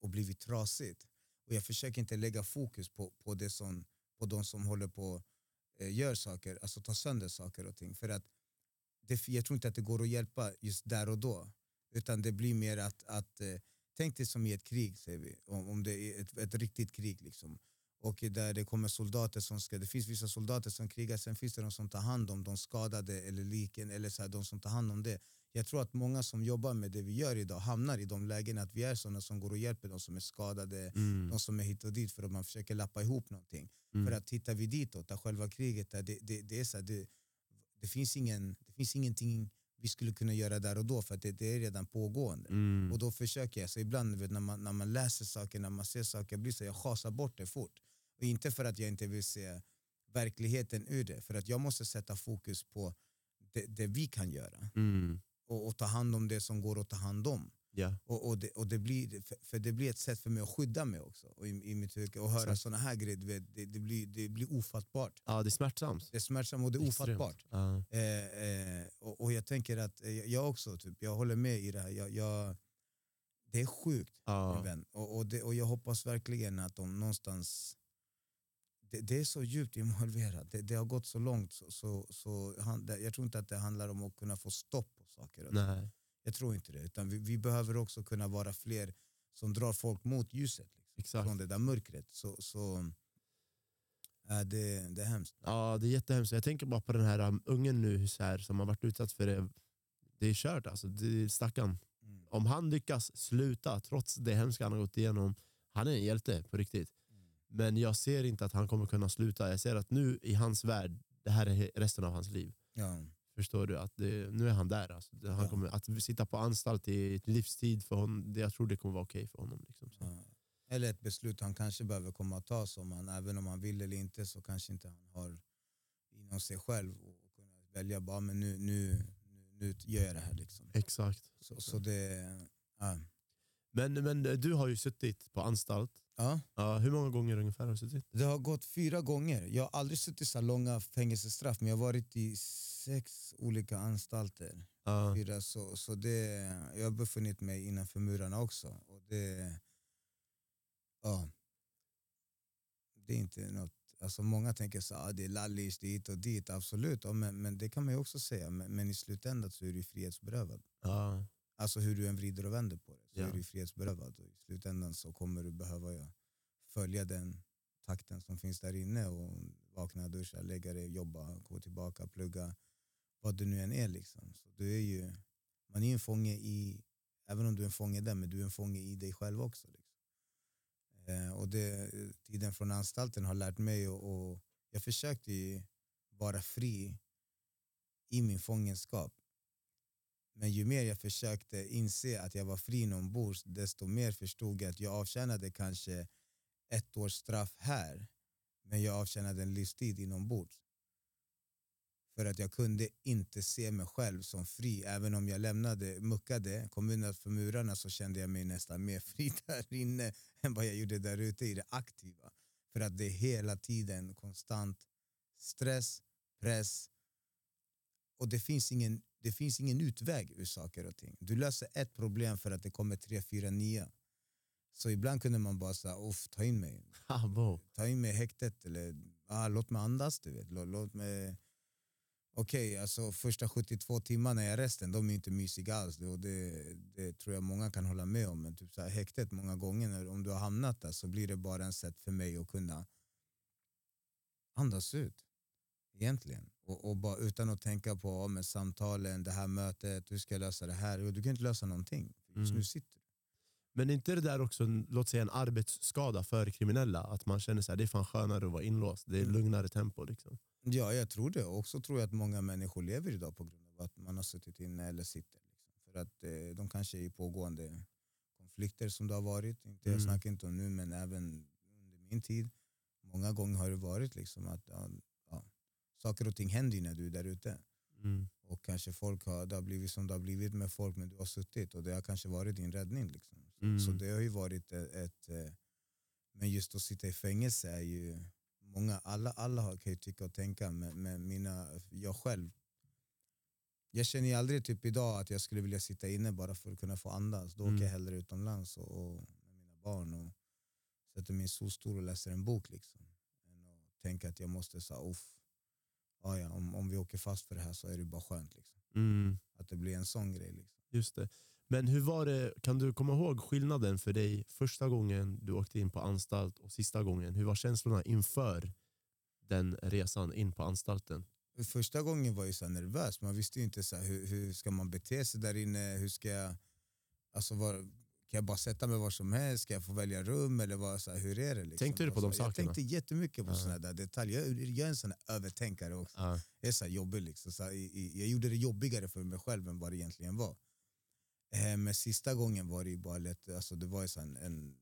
och blivit trasigt. Och jag försöker inte lägga fokus på, på, det som, på de som håller på eh, gör saker, alltså tar sönder saker och ting. För att det, jag tror inte att det går att hjälpa just där och då. Utan det blir mer att, att eh, tänk dig som i ett krig, säger vi. Om, om det är ett, ett riktigt krig. Liksom. Och där det kommer soldater som ska, det finns vissa soldater som krigar, sen finns det de som tar hand om de skadade eller liken, eller så här, de som tar hand om det. Jag tror att många som jobbar med det vi gör idag hamnar i de lägena att vi är sådana som går och hjälper de som är skadade, Mm. de som är hit och dit för att man försöker lappa ihop någonting. Mm. För att tittar vi ditåt, där själva kriget, där det, det, det, är så här, det, det, finns ingen, det finns ingenting vi skulle kunna göra där och då för att det, det är redan pågående. Mm. Och då försöker jag, så ibland vet, när, man, när man läser saker, när man ser saker, jag blir så jag chasar bort det fort. Och inte för att jag inte vill se verkligheten ur det, för att jag måste sätta fokus på det, det vi kan göra Mm. Och, och ta hand om det som går att ta hand om. Ja. Och, och, det, och det blir, för, det blir ett sätt för mig att skydda mig också. Och i, i mitt yrke. Och höra såna här grejer, vet, det, det, blir, det blir ofattbart. ja, det är smärtsamt. Det är smärtsamt och det är Extremt. ofattbart. Ja. Eh, eh, och, och jag tänker att eh, jag också, typ, jag håller med i det här. Jag, jag, det är sjukt min Ja. vän. Och, och, det, och jag hoppas verkligen att de någonstans det, det är så djupt involverat. Det, det har gått så långt. Så, så, så han, jag tror inte att det handlar om att kunna få stopp saker. Nej. Jag tror inte det. Utan vi, vi behöver också kunna vara fler som drar folk mot ljuset. Liksom, Exakt. från det där mörkret. Så, så äh, det, det är hemskt. Ja, det är jättehemskt. Jag tänker bara på den här um, ungen nu så här, som har varit utsatt för det. Det är kört alltså. Det, stackarn. Mm. Om han lyckas sluta trots det hemska han har gått igenom. Han är en hjälte på riktigt. Men jag ser inte att han kommer kunna sluta. Jag ser att nu i hans värld, det här är resten av hans liv. Ja. Förstår du? Att det, nu är han där. Alltså. Han Ja. kommer, att sitta på anstalt i ett livstid för honom, det, jag tror det kommer vara okej för honom. Liksom. Ja. Eller ett beslut han kanske behöver komma att ta som han, även om han vill eller inte så kanske inte han har inom sig själv och kunna välja bara men nu, nu, nu, nu gör jag det här. Liksom. Exakt. Så, så det, ja. Men, men du har ju suttit på anstalt. Ja, Ja, hur många gånger ungefär har du suttit? det har gått fyra gånger. Jag har aldrig suttit så långa fängelsestraff men jag har varit i sex olika anstalter. Ja. Fyra, så, så det, jag har befunnit mig innanför murarna också. Och det, ja, det är inte något, alltså många tänker så ah, det är lallis dit och dit, absolut, ja, men, men det kan man ju också säga. Men, men i slutändan så är du frihetsberövad. Ja. Alltså hur du än vrider och vänder på det så Ja. är du frihetsberövad. Och I slutändan så kommer du behöva ja, följa den takten som finns där inne och vakna, duscha, lägga dig, jobba, gå tillbaka, plugga. Vad du nu än är. Liksom. Så du är ju, man är ju en fånge i, även om du är en fånge där, men du är en fånge i dig själv också. Liksom. Eh, och det, tiden från anstalten har lärt mig och, och jag försökte ju vara fri i min fångenskap. Men ju mer jag försökte inse att jag var fri inombords desto mer förstod jag att jag avtjänade kanske ett års straff här men jag avtjänade en livstid inombords. För att jag kunde inte se mig själv som fri. Även om jag lämnade, muckade, kommunen för murarna så kände jag mig nästan mer fri där inne än vad jag gjorde där ute i det aktiva. För att det är hela tiden konstant stress, press och det finns ingen, det finns ingen utväg ur saker och ting. Du löser ett problem för att det kommer tre, fyra nya. Så ibland kunde man bara säga, Uff, ta in mig. Abo. Ta in mig i häktet eller ah, låt mig andas. Du vet. Låt, låt mig... Okej, alltså första 72 timmarna i arresten, de är inte mysiga alls. Och det, det tror jag många kan hålla med om. Men typ så här, häktet många gånger, när, om du har hamnat där så blir det bara en sätt för mig att kunna andas ut. Egentligen. Och, och bara utan att tänka på men samtalen, det här mötet, hur ska jag lösa det här? Du kan inte lösa någonting. Just Mm. nu sitter du. Men är inte det där också låt säga en arbetsskada för kriminella? Att man känner att det är fan skönare att vara inlåst. Det är Mm. lugnare tempo. Liksom. Ja, jag tror det. Och också tror jag att många människor lever idag på grund av att man har suttit inne eller sitter. Liksom. För att eh, de kanske är i pågående konflikter som det har varit. Inte, Jag Mm. snackar inte om nu, men även under min tid. Många gånger har det varit liksom att ja, saker och ting händer ju när du är där ute. Mm. Och kanske folk har, det har blivit som det har blivit med folk, men du har suttit och det har kanske varit din räddning. Liksom. Så, Mm. så det har ju varit ett, ett... eh, Men just att sitta i fängelse är ju... Många, alla, alla har- kan ju tycka och tänka, men, men mina, jag själv... Jag känner ju aldrig typ idag att jag skulle vilja sitta inne bara för att kunna få andas. Då Mm. åker jag hellre utomlands och, och med mina barn och sätter en solstol och läser en bok. Liksom. Än att tänka att jag måste säga, uff, ja, ja, om, om vi åker fast för det här så är det bara skönt. Liksom. Mm. Att det blir en sån grej. Liksom. Just det. Men hur var det, kan du komma ihåg skillnaden för dig första gången du åkte in på anstalt och sista gången? Hur var känslorna inför den resan in på anstalten? Första gången var jag så nervös, man visste inte så hur, hur ska man bete sig där inne, hur ska jag, alltså var, kan jag bara sätta mig var som helst, ska jag få välja rum eller vad, så här, hur är det? Liksom? Tänkte du på de så, Jag sakerna? tänkte jättemycket på Ja. såna där detaljer, jag, jag är en sån övertänkare också. Ja. Jag är så jobbig liksom. så här, Jag gjorde det jobbigare för mig själv än vad det egentligen var. Eh, Men sista gången var det ju bara lätt, alltså det var så en, en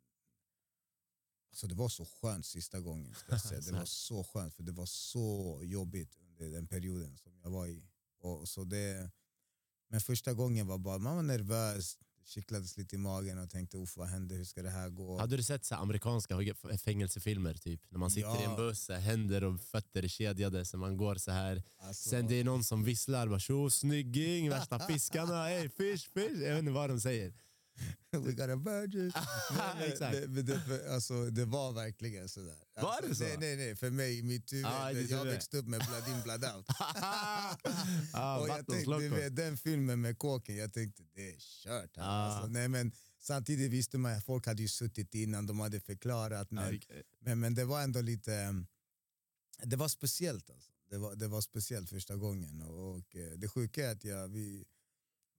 Alltså det var så skönt sista gången. Ska jag säga. Det var så skönt för det var så jobbigt under den perioden som jag var i. Och så det, men första gången var bara, man var nervös, kittlades lite i magen och tänkte Uff, vad händer, hur ska det här gå? Hade du sett så amerikanska fängelsefilmer? Typ, när man sitter i en Ja. buss, så här, händer och fötter är kedjade, så man går så här. Alltså, Sen det är någon som visslar, bara, tjo snygging, värsta fiskarna, hey, fish, fish. Jag vet inte vad de säger. We got a virgin. Exakt. det, men det, för, alltså, det var verkligen sådär. Var alltså, det så? Nej, nej, nej. För mig, mitt huvud, Ah, jag det. växte upp med blood in, blood out. ah, och jag tänkte, du vet, den filmen med kåken, jag tänkte det är kört. Ah. Alltså, nej, men, samtidigt visste man att folk hade ju suttit innan, de hade förklarat. Men, okej. men, men det var ändå lite... Det var speciellt. Alltså. Det, var, det var speciellt första gången. Och, och eh, Det sjuka är att jag... Vi,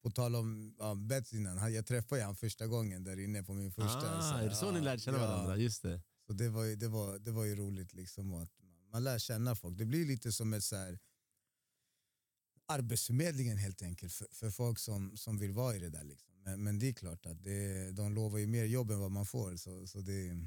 på tal om ja, Bets innan, jag träffade han första gången där inne på min första. Ah, här, är det så ni ja, lärde känna ja. varandra? Just det. Så det var, ju, det, var, det var ju roligt liksom att man, man lär känna folk. Det blir lite som ett så här, Arbetsförmedlingen helt enkelt för, för folk som, som vill vara i det där. Liksom. Men, men det är klart att det, de lovar ju mer jobb än vad man får. Så, så det,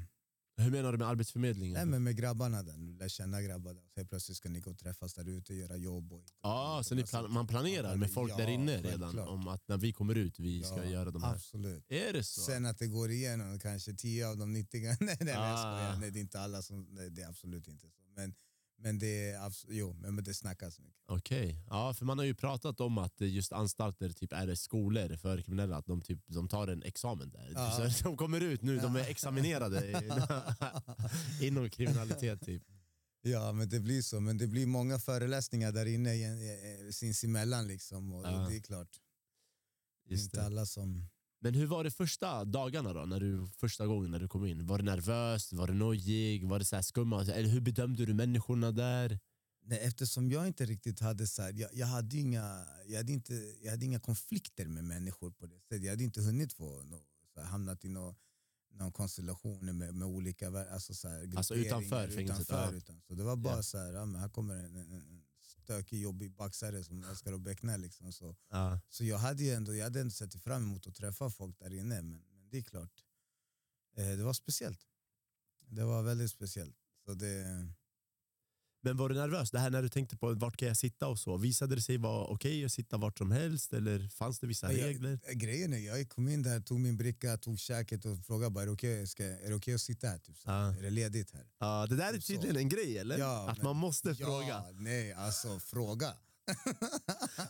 Hur menar du med arbetsförmedlingen? nej, men med grabbarna där, du lär känna grabbar där. Så helt plötsligt ska ni gå och träffas där ute och göra jobb. Och, Ja, så ni plan man planerar med folk Ja, där inne redan självklart. om att när vi kommer ut vi ska Ja, göra de här. Absolut. Är det så? Sen att det går igenom kanske 10 av de 90 nej, nej, Ah. nej, det är inte alla som, nej, det är absolut inte så. Men, men det jo, men, det snackas mycket. Okej. Ja, för man har ju pratat om att just anstalter typ är skolor för kriminella, att de, typ, de tar en examen där. Ja. Så de kommer ut nu, de är examinerade inom kriminalitet. Typ. Ja, men det blir så. Men det blir många föreläsningar där inne sinsemellan liksom. Och Ja. det är klart, Just inte det. alla som... Men hur var det första dagarna då? När du, första gången när du kom in? Var du nervös? Var du nojig? Var det så här skumma? Eller hur bedömde du människorna där? Nej, eftersom jag inte riktigt hade så här, jag, jag, hade inga, jag, hade inte, jag hade inga konflikter med människor på det sättet. Jag hade inte hunnit få nå, så här, hamnat i nå, någon konstellation med, med olika alltså så här, Alltså utanför fängelset, utanför, ja. utan, Så det var bara Ja. så här, ja, men här kommer en, en stökig jobbig baxare som älskar att beckna. Liksom, så. Ja. Så jag hade ju ändå, jag hade ändå sett fram emot att träffa folk där inne. Men, men det är klart, eh, det var speciellt. Det var väldigt speciellt. Så det, Men var du nervös? Det här när du tänkte på vart kan jag sitta och så. Visade det sig vara okej att sitta vart som helst eller fanns det vissa jag- regler? eh, Grejen är, jag kom in där, tog min bricka, tog käket och frågade bara, är det okej det okej att sitta här? Typ, så, Ja. Är det ledigt här? Ja, det där är Så. tydligen en grej eller? Ja, att men- man måste ja, fråga. Nej, alltså fråga.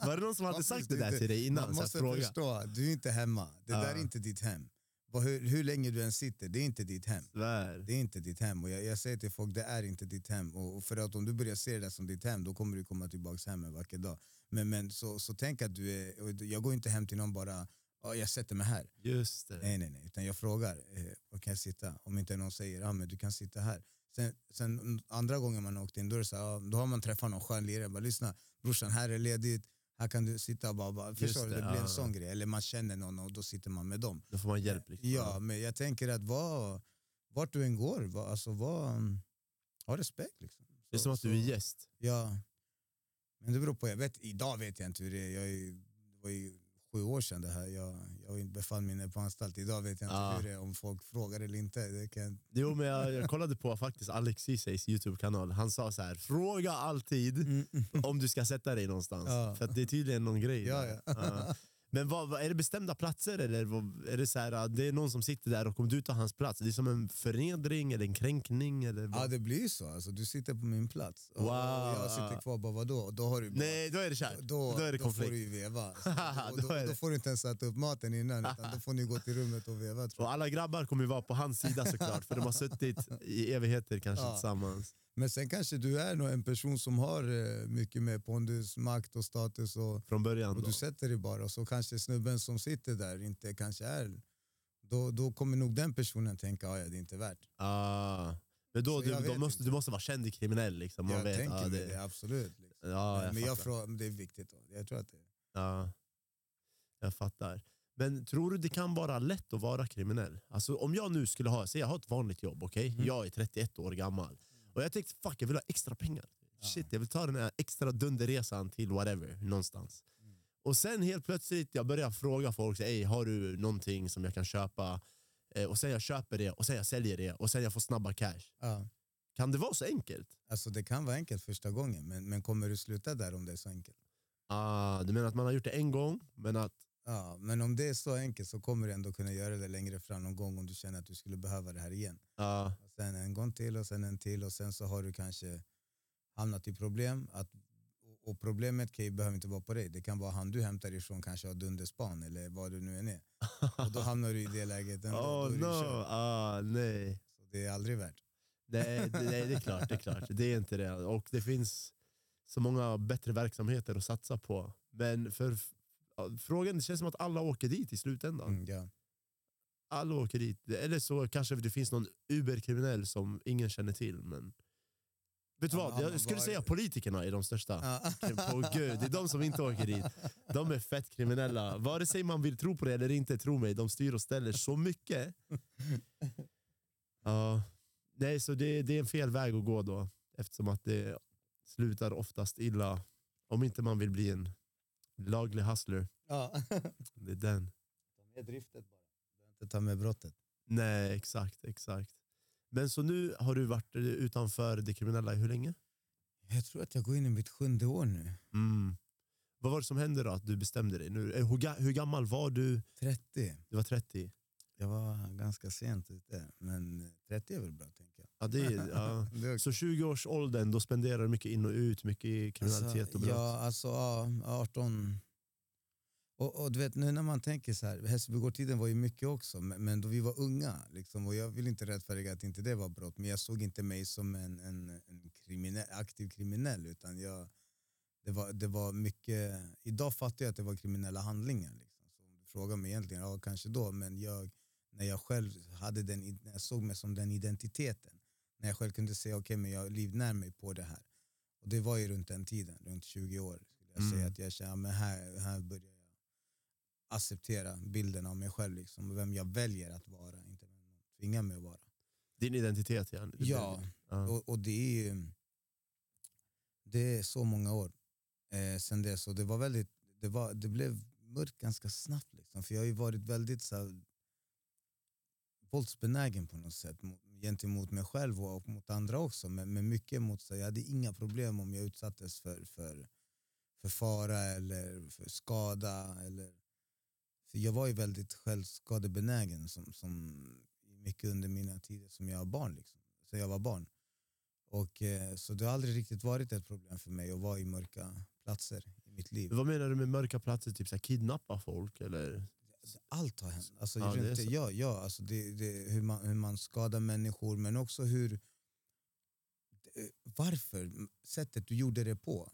Var det någon som hade sagt det där till dig innan? Man Så måste förstå, du är inte hemma. Det Ja. där är inte ditt hem. Hur, hur länge du än sitter, det är inte ditt hem. Svär. Det är inte ditt hem. Och jag, jag säger till folk, det är inte ditt hem. Och, och för att om du börjar se det som ditt hem, då kommer du komma tillbaka hem en vacker dag. Men, men så, så tänk att du är, jag går inte hem till någon bara, "Ja, jag sätter mig här. Just det. Nej, nej, nej. Utan jag frågar, eh, var kan jag sitta? Om inte någon säger, ja men du kan sitta här. Sen, sen andra gången man åkte in, då, är så ja, då har man träffat någon skön lirare. Bara, Lyssna, brorsan här är ledigt, här kan du sitta och bara, bara förstår du? det, Det blir ja. en sån grej. Eller man känner någon och då sitter man med dem. Då får man hjälp. Liksom. Ja, men jag tänker att var, vart du än går, var, alltså mm, ha respekt. Liksom. Det är Så- som att så- du är gäst. Ja, men det beror på. Jag vet, idag vet jag inte hur det är. Jag är det var ju sju år sedan det här. Jag, jag befann mig inne på anstalt. Idag vet jag inte Ja. hur det är, om folk frågar eller inte. Det kan, Jo, men jag, jag kollade på faktiskt Alex Cieseys YouTube-kanal. Han sa så här: fråga alltid om du ska sätta dig någonstans. Ja. För det är tydligen någon grej. Ja, ja. Men vad, vad, är det bestämda platser eller vad, är det så här, det är någon som sitter där och om du tar hans plats, det är som en förnedring eller en kränkning? Eller vad? Ja det blir så, alltså, du sitter på min plats och Wow. jag sitter kvar, bara vadå? Och Då har du bara, Nej, då är det kört. då, Då är det då får konflikt. du ju veva. Så, och Då då, då får du inte ens sätta upp maten innan, utan då får ni gå till rummet och veva. Och alla grabbar kommer ju vara på hans sida såklart, för de har suttit i evigheter kanske Ja. tillsammans. Men sen kanske du är nog en person som har eh, mycket mer pondus, makt och status och, Från början. och Då. du sätter dig bara och så kanske snubben som sitter där inte kanske är då, då kommer nog den personen tänka att ja, det är inte värt. Ah. Men då, du, då måste, inte. du måste vara känd kriminell. Liksom. Man jag vet, tänker ah, det, det, absolut. Liksom. Ja, jag men jag frågar, det är viktigt. Då. Jag tror att det Ja, jag fattar. Men tror du det kan vara lätt att vara kriminell? Alltså om jag nu skulle ha, säg jag har ett vanligt jobb, okej? Mm. Jag är 31 år gammal. Och jag tänkte fuck jag vill ha extra pengar. Shit, jag vill ta den här extra dunderresan till whatever, någonstans. Mm. Och sen helt plötsligt, jag börjar fråga folk, Ey, har du någonting som jag kan köpa? Eh, och sen jag köper det, och sen jag säljer det, och sen jag får snabba cash. ja. Kan det vara så enkelt? Alltså det kan vara enkelt första gången, men, men kommer du sluta där om det är så enkelt? Ah, du menar att man har gjort det en gång, men att... Ja, men om det är så enkelt så kommer du ändå kunna göra det längre fram någon gång om du känner att du skulle behöva det här igen. ah, Och sen en gång till och sen en till och sen så har du kanske hamnat i problem. Att, Och problemet kan ju, behöver inte vara på dig, det kan vara han du hämtar ifrån kanske har dunderspan eller vad du nu än är. Och då hamnar du i det läget ändå. Oh no, ah, nej. Så det är aldrig värt. Nej, det, nej, det är klart. Det är klart. Det är inte det. Och det finns så många bättre verksamheter att satsa på. Men för ja, frågan, det känns som att alla åker dit i slutändan. Mm, ja. Alla åker dit. Eller så kanske det finns någon uberkriminell som ingen känner till. Men... Vet du vad? Jag skulle säga politikerna är de största. På gud, det är de som inte åker dit. De är fett kriminella. Vare sig man vill tro på det eller inte, tro mig. De styr och ställer så mycket. Ja. Nej, så det, det är en fel väg att gå då. Eftersom att det slutar oftast illa. Om inte man vill bli en laglig hustler. Ja. Det är den. Ta med driftet bara. Du behöver inte ta med brottet. Nej, exakt, exakt. Men så nu har du varit utanför det kriminella hur länge? Jag tror att jag går in i mitt sjunde år nu. Mm. Vad var det som hände då att du bestämde dig? Nu, eh, hur, hur gammal var du? 30. Du var 30? Jag var ganska sent ute, men 30 är väl bra tänker jag. Ja, det, är- ja. Det Så 20-årsåldern, då spenderar du mycket in och ut, mycket i kriminalitet alltså, och brott? Ja, alltså ja, 18. Och, och du vet nu när man tänker så här, Hässelbygårdtiden var ju mycket också, men, men då vi var unga. Liksom, och jag vill inte rättfärdiga att inte det var brott, men jag såg inte mig som en, en, en kriminell, aktiv kriminell. Utan jag, det, var, det var mycket, idag fattar jag att det var kriminella handlingar. Liksom. Så om du frågar mig egentligen, ja kanske då, men jag, när jag själv hade den, när jag såg mig som den identiteten, när jag själv kunde säga okej men jag livnär mig på det här. Och det var ju runt den tiden, runt 20 år. Skulle jag Mm. säga att jag kände, ja, men här, här börjar jag acceptera bilden av mig själv. Liksom, vem jag väljer att vara, inte vem de tvingar mig att vara. Din identitet ja. Ja, och, och det är ju det är så många år eh, sen dess. Och det, var väldigt, det, var, det blev mörkt ganska snabbt. Liksom, för jag har ju varit väldigt så här, våldsbenägen på något sätt gentemot mig själv och mot andra också. Men, men mycket mot sig. Jag hade inga problem om jag utsattes för, för, för fara eller för skada. Eller, för jag var ju väldigt självskadebenägen som, som mycket under mina tider som jag var barn. Liksom. Så jag var barn. Och, eh, så det har aldrig riktigt varit ett problem för mig att vara i mörka platser i mitt liv. Vad menar du med mörka platser? Typ så här, kidnappa folk? Eller? Allt har hänt. Alltså, Ja, så. ja, ja, alltså det, det, hur, man, hur man skadar människor men också hur det- varför, sättet du gjorde det på.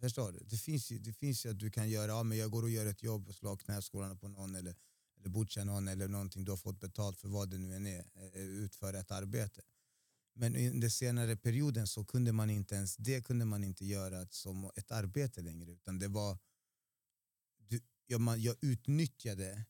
Förstår du? Det finns ju, det finns ju att du kan göra, ja, men jag går och gör ett jobb och slår knäskålarna på någon eller, eller butchar någon eller någonting, du har fått betalt för vad det nu än är, eh, utföra ett arbete. Men i den senare perioden så kunde man inte ens det kunde man inte göra som ett arbete längre utan det var du, ja, man, jag utnyttjade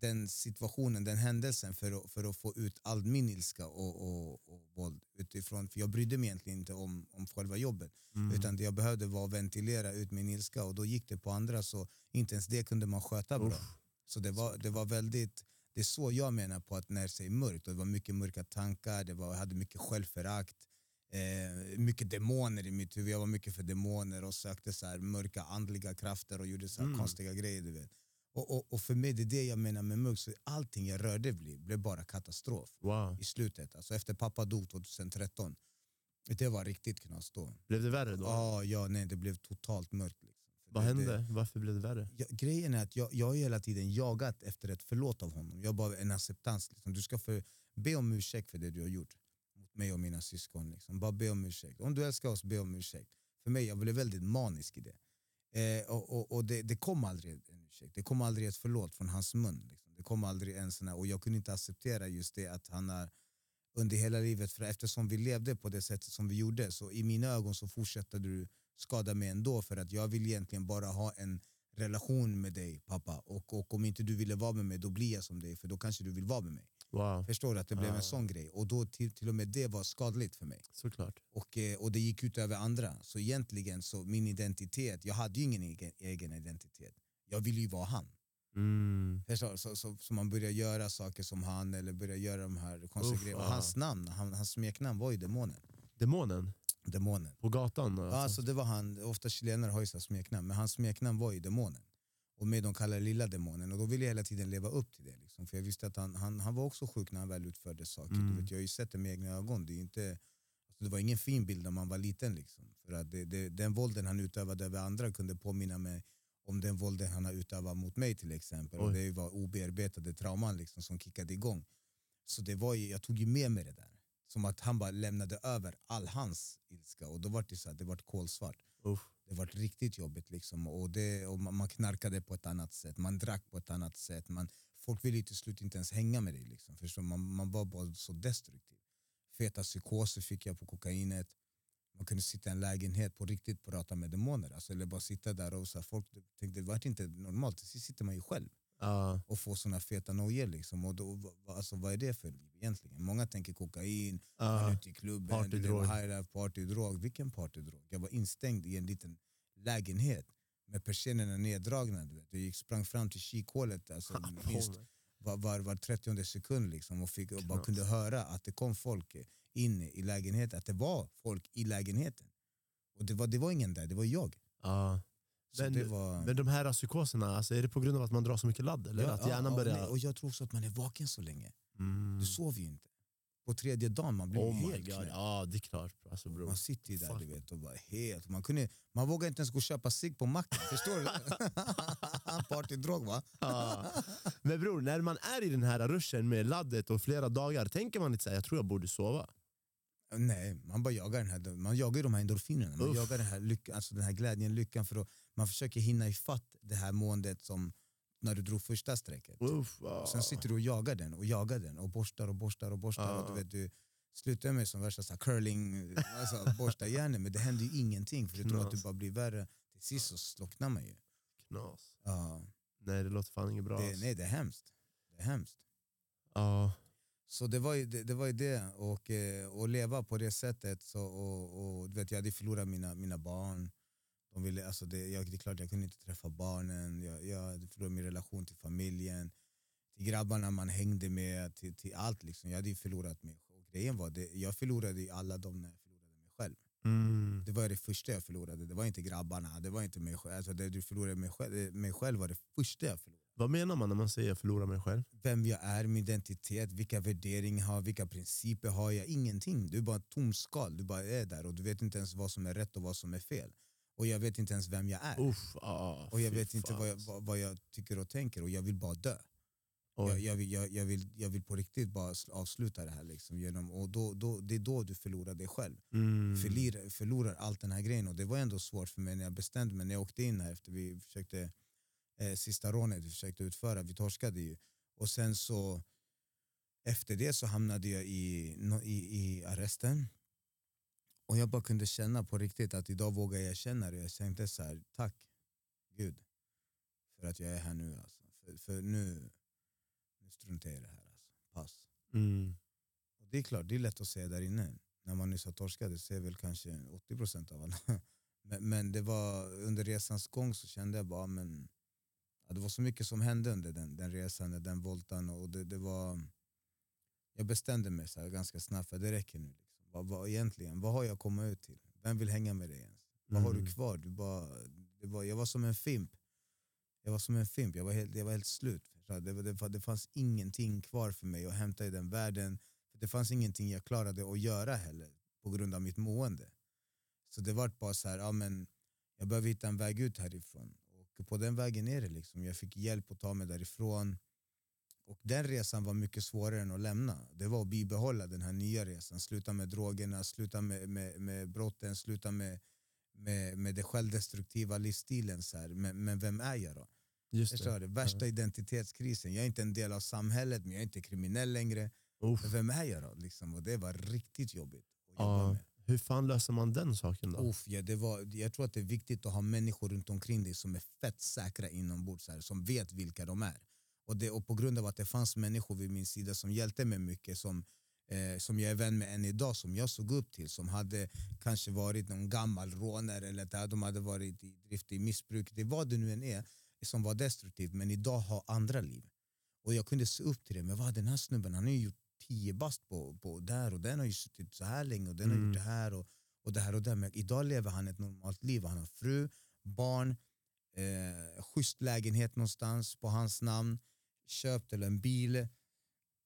den situationen, den händelsen för att, för att få ut all min ilska och, och, och våld utifrån. För jag brydde mig egentligen inte om, om själva jobbet. Mm. Utan det jag behövde var att ventilera ut min ilska och då gick det på andra så inte ens det kunde man sköta bra. Uff. Så det var, det var väldigt, det är så jag menar på att när jag säger mörkt, det var mycket mörka tankar, det var, jag hade mycket självförakt, eh, mycket demoner i mitt huvud, jag var mycket för demoner och sökte så mörka andliga krafter och gjorde så Mm. konstiga grejer. Du vet. Och, och, och för mig, det är det jag menar med mörkt, så allting jag rörde blev, blev bara katastrof Wow. i slutet. Alltså efter pappa dog 2013, det var riktigt knas då. Blev det värre då? Ja, ja, nej, det blev totalt mörkt. Liksom. Vad det, hände? Det, Varför blev det värre? Ja, grejen är att jag, jag har hela tiden jagat efter ett förlåt av honom. Jag bara en acceptans. Liksom. Du ska för, be om ursäkt för det du har gjort mot mig och mina syskon. Liksom. Bara be om ursäkt. Om du älskar oss, be om ursäkt. För mig, jag blev väldigt manisk i det. Eh, och och, och det, det kom aldrig ursäkt. Det kom aldrig ett förlåt från hans mun. Liksom. Det kom aldrig en sån här, och jag kunde inte acceptera just det att han har under hela livet, för eftersom vi levde på det sättet som vi gjorde så i mina ögon så fortsätter du skada mig ändå för att jag vill egentligen bara ha en relation med dig pappa och, och om inte du ville vara med mig då blir jag som dig för då kanske du vill vara med mig. Wow, Förstår du att det blev Ah. en sån grej och då till, till och med det var skadligt för mig såklart. och, eh, och det gick ut över andra. Så egentligen så min identitet, jag hade ju ingen egen, egen identitet. Jag ville ju vara han. Mm. Du? så, så, så man börjar göra saker som han eller börjar göra de här konstiga grejerna. ah. Hans namn, han, hans smeknamn var ju demonen. Demonen? Demonen. På gatan? Ja, alltså det var han, ofta chilenare har ju så smeknamn, men hans smeknamn var ju demonen. Och mig de kallar lilla demonen och då ville jag hela tiden leva upp till det. Liksom. För jag visste att han, han, han var också sjuk när han väl utförde saker. Mm. Du vet, jag har ju sett det med egna ögon. Det är inte, Så det var ingen fin bild när man var liten. Liksom. För att det, det, den vålden han utövade över andra kunde påminna mig om den vålden han har utövat mot mig till exempel. Och det var obearbetade trauman liksom, som kickade igång. Så det var ju, jag tog ju med mig det där. Som att han bara lämnade över all hans ilska och då var det så här, det var kolsvart. Uff. Det var riktigt jobbigt liksom. och, det, och man knarkade på ett annat sätt, man drack på ett annat sätt. Man, folk ville till slut inte ens hänga med dig. Liksom. Förstår? Man, man var bara så destruktiv. Feta psykoser fick jag på kokainet. Man kunde sitta i en lägenhet på riktigt och prata med demoner. Alltså, eller bara sitta där och så här, folk tänkte det var inte normalt. Till sist sitter man ju själv Ja. och får såna feta nojor. Liksom. Och då, alltså, vad är det för liv egentligen? Många tänker kokain, man är ute i klubben, Partydrog. partydrog. Vilken partydrog? Jag var instängd i en liten lägenhet med persiennerna neddragna. Du vet. Jag gick, sprang fram till kikhålet alltså, minst var, var, var 30 sekund liksom, och, fick, och bara kunde höra att det kom folk in i lägenheten, att det var folk i lägenheten. Och det var, det var ingen där, det var jag. Ja. Så Men- var... Men de här psykoserna, alltså, är det på grund av att man drar så mycket ladd? Eller Ja, att hjärnan ja, börjar... Och jag tror också att man är vaken så länge. Mm. Du sover ju inte. På tredje dagen man blir Oh helt knäpp. ja det är klart. Alltså, bro. Man sitter ju där Fuck. du vet och bara helt... Man, kunde, man vågar inte ens gå och köpa cigg på macken. Förstår du? Partydrog va? Ja. Men bror, när man är i den här ruschen med laddet och flera dagar, tänker man inte såhär, jag tror jag borde sova? Nej, man bara jagar, den här, man jagar de här endorfinerna. Man Uff. jagar den här, lyckan, alltså den här glädjen, lyckan. För att man försöker hinna ifatt det här måendet som när du drog första strecket. Uff, ja. Sen sitter du och jagar den och jagar den och borstar och borstar och borstar. Ja. Och du vet, du slutar med som värsta så här curling, alltså, borsta hjärnan men det händer ju ingenting för du tror att du Knas. bara blir värre. Till sist så slocknar man ju. Knas. Ja, Nej det låter fan inget bra. det, alltså. nej, det är hemskt. Det är hemskt. Ja. Så det var ju det, det, var ju det. Och, eh, och leva på det sättet. Så, och, och, du vet, jag hade förlorat mina, mina barn. De ville, alltså det, jag, det är klart jag kunde inte träffa barnen. Jag, jag hade förlorat min relation till familjen. Till grabbarna man hängde med. Till, till allt. Liksom. Jag hade ju förlorat mig. Och grejen var, det, jag förlorade ju alla dem när jag förlorade mig själv. Mm. Det var det första jag förlorade. Det var inte grabbarna. Det var inte mig själv. Alltså det du förlorade mig själv, mig själv var det första jag förlorade Vad menar man när man säger förlora mig själv? vem jag är, min identitet, vilka värderingar jag har, vilka principer har jag. Ingenting. Du är bara ett tomt skal. Du bara är där och du vet inte ens vad som är rätt och vad som är fel. Och jag vet inte ens vem jag är. Uff, ah, och jag vet inte vad jag, alltså. vad, vad jag tycker och tänker och jag vill bara dö. Jag, jag, vill, jag, jag, vill, jag vill på riktigt bara sl- avsluta det här. Liksom, genom, och då, då, det är då du förlorar dig själv. Mm. Förlorar, förlorar allt den här grejen. Och det var ändå svårt för mig när jag bestämde mig. När jag åkte in här efter vi försökte, eh, sista rånet vi försökte utföra, vi torskade ju. Och sen så efter det så hamnade jag i, i, i arresten. Och jag bara kunde känna på riktigt att idag vågar jag känna det. Jag tänkte så här, tack Gud för att jag är här nu. Alltså. För, för nu, nu struntar jag i det här. Alltså. Pass. Mm. Och det är klart, det är lätt att säga där inne. När man nyss har torskat, det säger väl kanske 80% av alla. Men, men det var under resans gång så kände jag bara, men ja, det var så mycket som hände under den, den resan, den voltan. Och det, det var, jag bestämde mig så här ganska snabbt, för det räcker nu. Vad, vad, egentligen, vad har jag kommit ut till? Vem vill hänga med dig ens? Vad har du Mm. kvar? Du bara, det var, jag var som en fimp. Jag var som en fimp, jag var helt, jag var helt slut. Det, det, det fanns ingenting kvar för mig att hämta i den världen. Det fanns ingenting jag klarade att göra heller på grund av mitt mående. Så det var bara så här, ja, men jag behöver hitta en väg ut härifrån. Och på den vägen är det. Liksom. Jag fick hjälp att ta mig därifrån. Och den resan var mycket svårare än att lämna. Det var att bibehålla den här nya resan. Sluta med drogerna, sluta med, med, med brotten, sluta med, med, med den självdestruktiva livsstilen. Så här. Men, men vem är jag då? Just det. du? Värsta identitetskrisen. Jag är inte en del av samhället men jag är inte kriminell längre. Uff. Men vem är jag då? Liksom? Och det var riktigt jobbigt att jobba Ja. med. Hur fan löser man den saken då? Uff, ja, det var, jag tror att det är viktigt att ha människor runt omkring dig som är fett säkra inombords, här, som vet vilka de är. Och, det, och på grund av att det fanns människor vid min sida som hjälpte mig mycket, som, eh, som jag är vän med än idag, som jag såg upp till, som hade kanske varit någon gammal rånare eller där de hade varit i drift i missbruk, det vad det nu än är, som var destruktivt, men idag har andra liv. Och jag kunde se upp till det, men vad den här snubben, han har ju gjort tio bast på, på där och den har ju suttit så här länge och den har Mm. gjort det här och, och det här och det. Men idag lever han ett normalt liv. Han har fru, barn, eh, schysst lägenhet någonstans på hans namn, köpt eller en bil.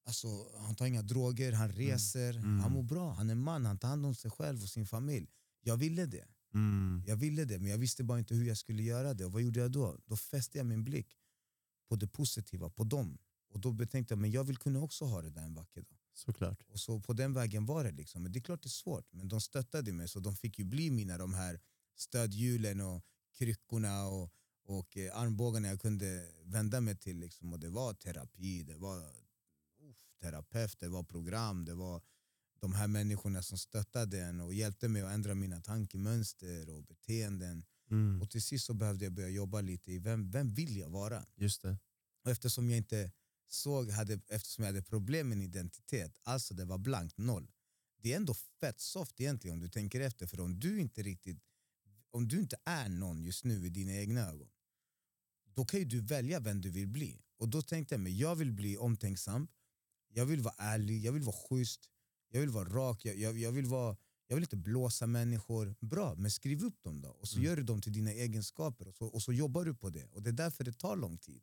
Alltså, han tar inga droger, han reser, Mm. han mår bra, han är man, han tar hand om sig själv och sin familj. Jag ville det. Mm. Jag ville det, men jag visste bara inte hur jag skulle göra det. Och vad gjorde jag då? Då fäste jag min blick på det positiva, på dem. Och då betänkte jag men jag vill kunna också ha det där en vacker dag. Såklart. Och så på den vägen var det. Liksom. Men det är klart det är svårt, men de stöttade mig så de fick ju bli mina de här stödhjulen och kryckorna och, och eh, armbågarna jag kunde vända mig till. Liksom. Och det var terapi, det var uff, terapeut, det var program, det var de här människorna som stöttade en och hjälpte mig att ändra mina tankemönster och beteenden. Mm. Och till sist så behövde jag börja jobba lite i vem, vem vill jag vara? Just det. Och eftersom jag inte såg, hade, eftersom jag hade problem med identitet, alltså det var blankt noll. Det är ändå fett soft egentligen om du tänker efter, för om du inte riktigt, om du inte är någon just nu i dina egna ögon, då kan ju du välja vem du vill bli. Och då tänkte jag mig, jag vill bli omtänksam, jag vill vara ärlig, jag vill vara schysst, jag vill vara rak, jag, jag, jag, vill, vara, jag vill inte blåsa människor. Bra, men skriv upp dem då och så Mm. gör du dem till dina egenskaper och så, och så jobbar du på det. Och det är därför det tar lång tid.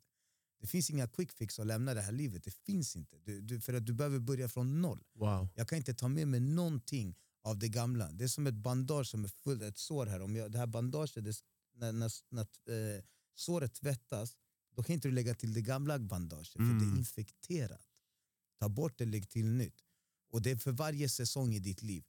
Det finns inga quick fix att lämna det här livet, det finns inte. Du, du, för att du behöver börja från noll. Wow. Jag kan inte ta med mig någonting av det gamla. Det är som ett bandage som är fullt, ett sår här. Om jag, det här bandaget, det, när, när, när eh, såret tvättas, då kan inte du lägga till det gamla bandaget för det Mm. är infekterat. Ta bort det, lägg till nytt. Och det är för varje säsong i ditt liv.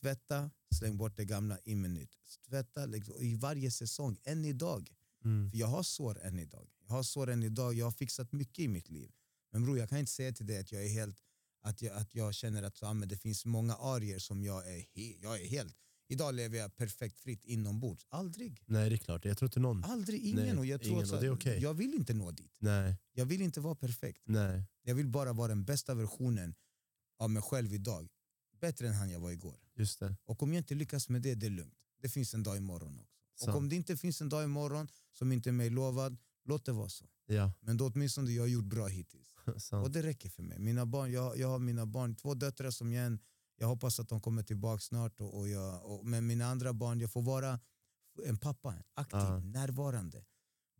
Tvätta, släng bort det gamla, in med nytt. Tvätta, lägg, och i varje säsong, än idag. Mm. För jag har sår än idag. Jag har sår än idag, jag har fixat mycket i mitt liv. Men bror, jag kan inte säga till dig att jag är helt att jag, att jag känner att så, men det finns många arier som jag är, he, jag är helt... Idag lever jag perfekt fritt inombords. Aldrig. Nej, det är klart. Jag tror inte någon... Aldrig, ingen. Nej, och jag, tror ingen, och det är okej. jag vill inte nå dit. Nej, Jag vill inte vara perfekt. nej. Jag vill bara vara den bästa versionen av mig själv idag. Bättre än han jag var igår. Just det. Och om jag inte lyckas med det, det är lugnt. Det finns en dag imorgon också. Sant. Och om det inte finns en dag imorgon som inte är mig lovad, låt det vara så. Ja, Men då åtminstone jag har gjort bra hittills. Och det räcker för mig. Mina barn, jag, jag har mina barn, två döttrar som jag än, jag hoppas att de kommer tillbaka snart. Och, och jag, och, men mina andra barn, jag får vara en pappa, aktiv, Ja. närvarande.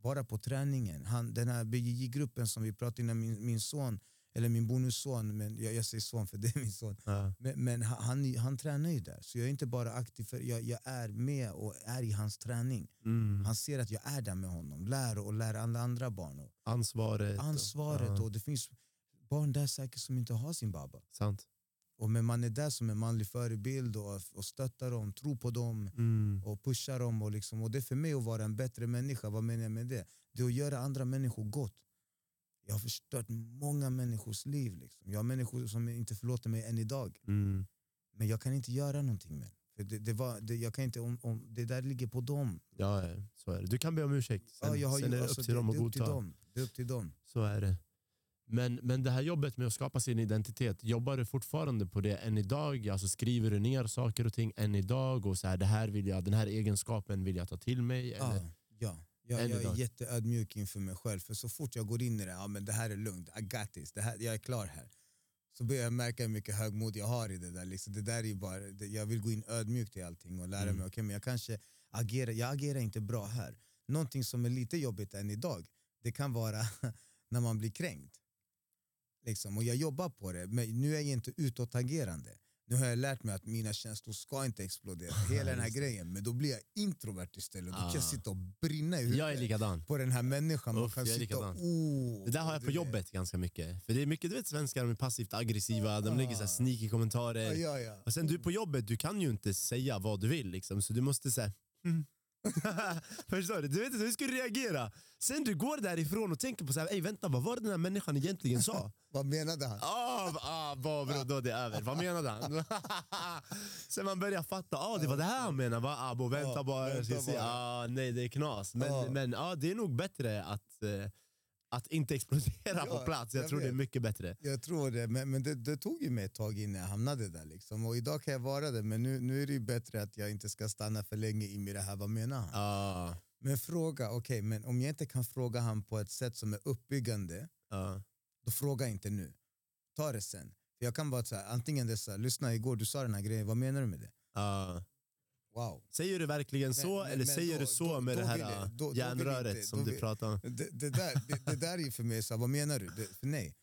Vara på träningen. Han, den här BJJ-gruppen som vi pratade innan, min, min son, eller min bonusson, men jag, jag säger son för det är min son. Ja. Men, men han, han, tränar ju där, så jag är inte bara aktiv, för jag, jag är med och är i hans träning. Mm. Han ser att jag är där med honom, lär och lär alla andra barn. Och Ansvaret. och- ansvaret Ja, och det finns barn där säkert som inte har sin baba. sant. Och men man är där som en manlig förebild och, och stöttar dem, tror på dem Mm. och pushar dem. Och, liksom, och det är för mig att vara en bättre människa. Vad menar jag med det? Det är att göra andra människor gott. Jag har förstört många människors liv. Liksom. Jag har människor som inte förlåter mig än idag. Mm. Men jag kan inte göra någonting med för det. Det, var, det, jag kan inte, om, om, det där ligger på dem. Ja, så är det. Du kan be om ursäkt. Sen, ja, jag har sen är det alltså, upp till dem att till godta. dem. Det är upp till dem. Så är det. Men, men det här jobbet med att skapa sin identitet, jobbar du fortfarande på det än idag? Alltså skriver du ner saker och ting än idag? Och så här, det här vill jag, den här egenskapen vill jag ta till mig? Eller? Ja, ja. Jag, jag är jätteödmjuk inför mig själv. För så fort jag går in i det, ja, men det här är lugnt, I got this, det här, jag är klar här. Så börjar jag märka hur mycket högmod jag har i det där. Liksom, det där är bara, det, jag vill gå in ödmjukt i allting och lära Mm. mig, okej men jag kanske agerar, jag agerar inte bra här. Någonting som är lite jobbigt än idag, det kan vara när man blir kränkt. Liksom, och jag jobbar på det, men nu är jag inte utåtagerande. Nu har jag lärt mig att mina känslor ska inte explodera, hela den här grejen. Men då blir jag introvert istället, då kan jag Ah. sitta och brinna i huvudet Jag är likadan. på den här människan. Man Uff, kan jag är sitta likadan. oh, Det där har jag på du vet. jobbet ganska mycket. För det är mycket, du vet svenskar de är passivt aggressiva, de lägger så här Ah. sneaky Ja, kommentarer. ja, ja. Och sen du på jobbet, du kan ju inte säga vad du vill liksom, så du måste säga mm. Förstår du? Du vet inte hur du reagera. Sen du går därifrån och tänker på så här, Ey, vänta, vad var det den här människan egentligen sa? Vad menade han? Ah, ah, bra, bro, då är det över. Vad menade han? Sen man börjar fatta, ah, det var det här han menade. Va? Ah, bo, vänta bara. vänta bara. Ah, nej, det är knas. Men, men ah, det är nog bättre att, eh, att inte explodera Ja, på plats. Jag, jag tror det är vet. mycket bättre. Jag tror det, men, men det, det tog ju mig ett tag innan jag hamnade där. Liksom. Och idag kan jag vara det, men nu, nu är det ju bättre att jag inte ska stanna för länge i det här. Vad menar han? Ah, Men fråga, okej, men om jag inte kan fråga han på ett sätt som är uppbyggande, ah. då fråga inte nu. Ta det sen. För jag kan bara säga, antingen det är så här, lyssna igår du sa den här grejen, vad menar du med det? Ah. Wow. Säger du verkligen så Men- men- eller säger då- du så då- med då det här vill jag- då- vill järnröret inte- som då du vill- pratar om? Det, det, där, det, det där är för mig, så vad menar du? Det, nej,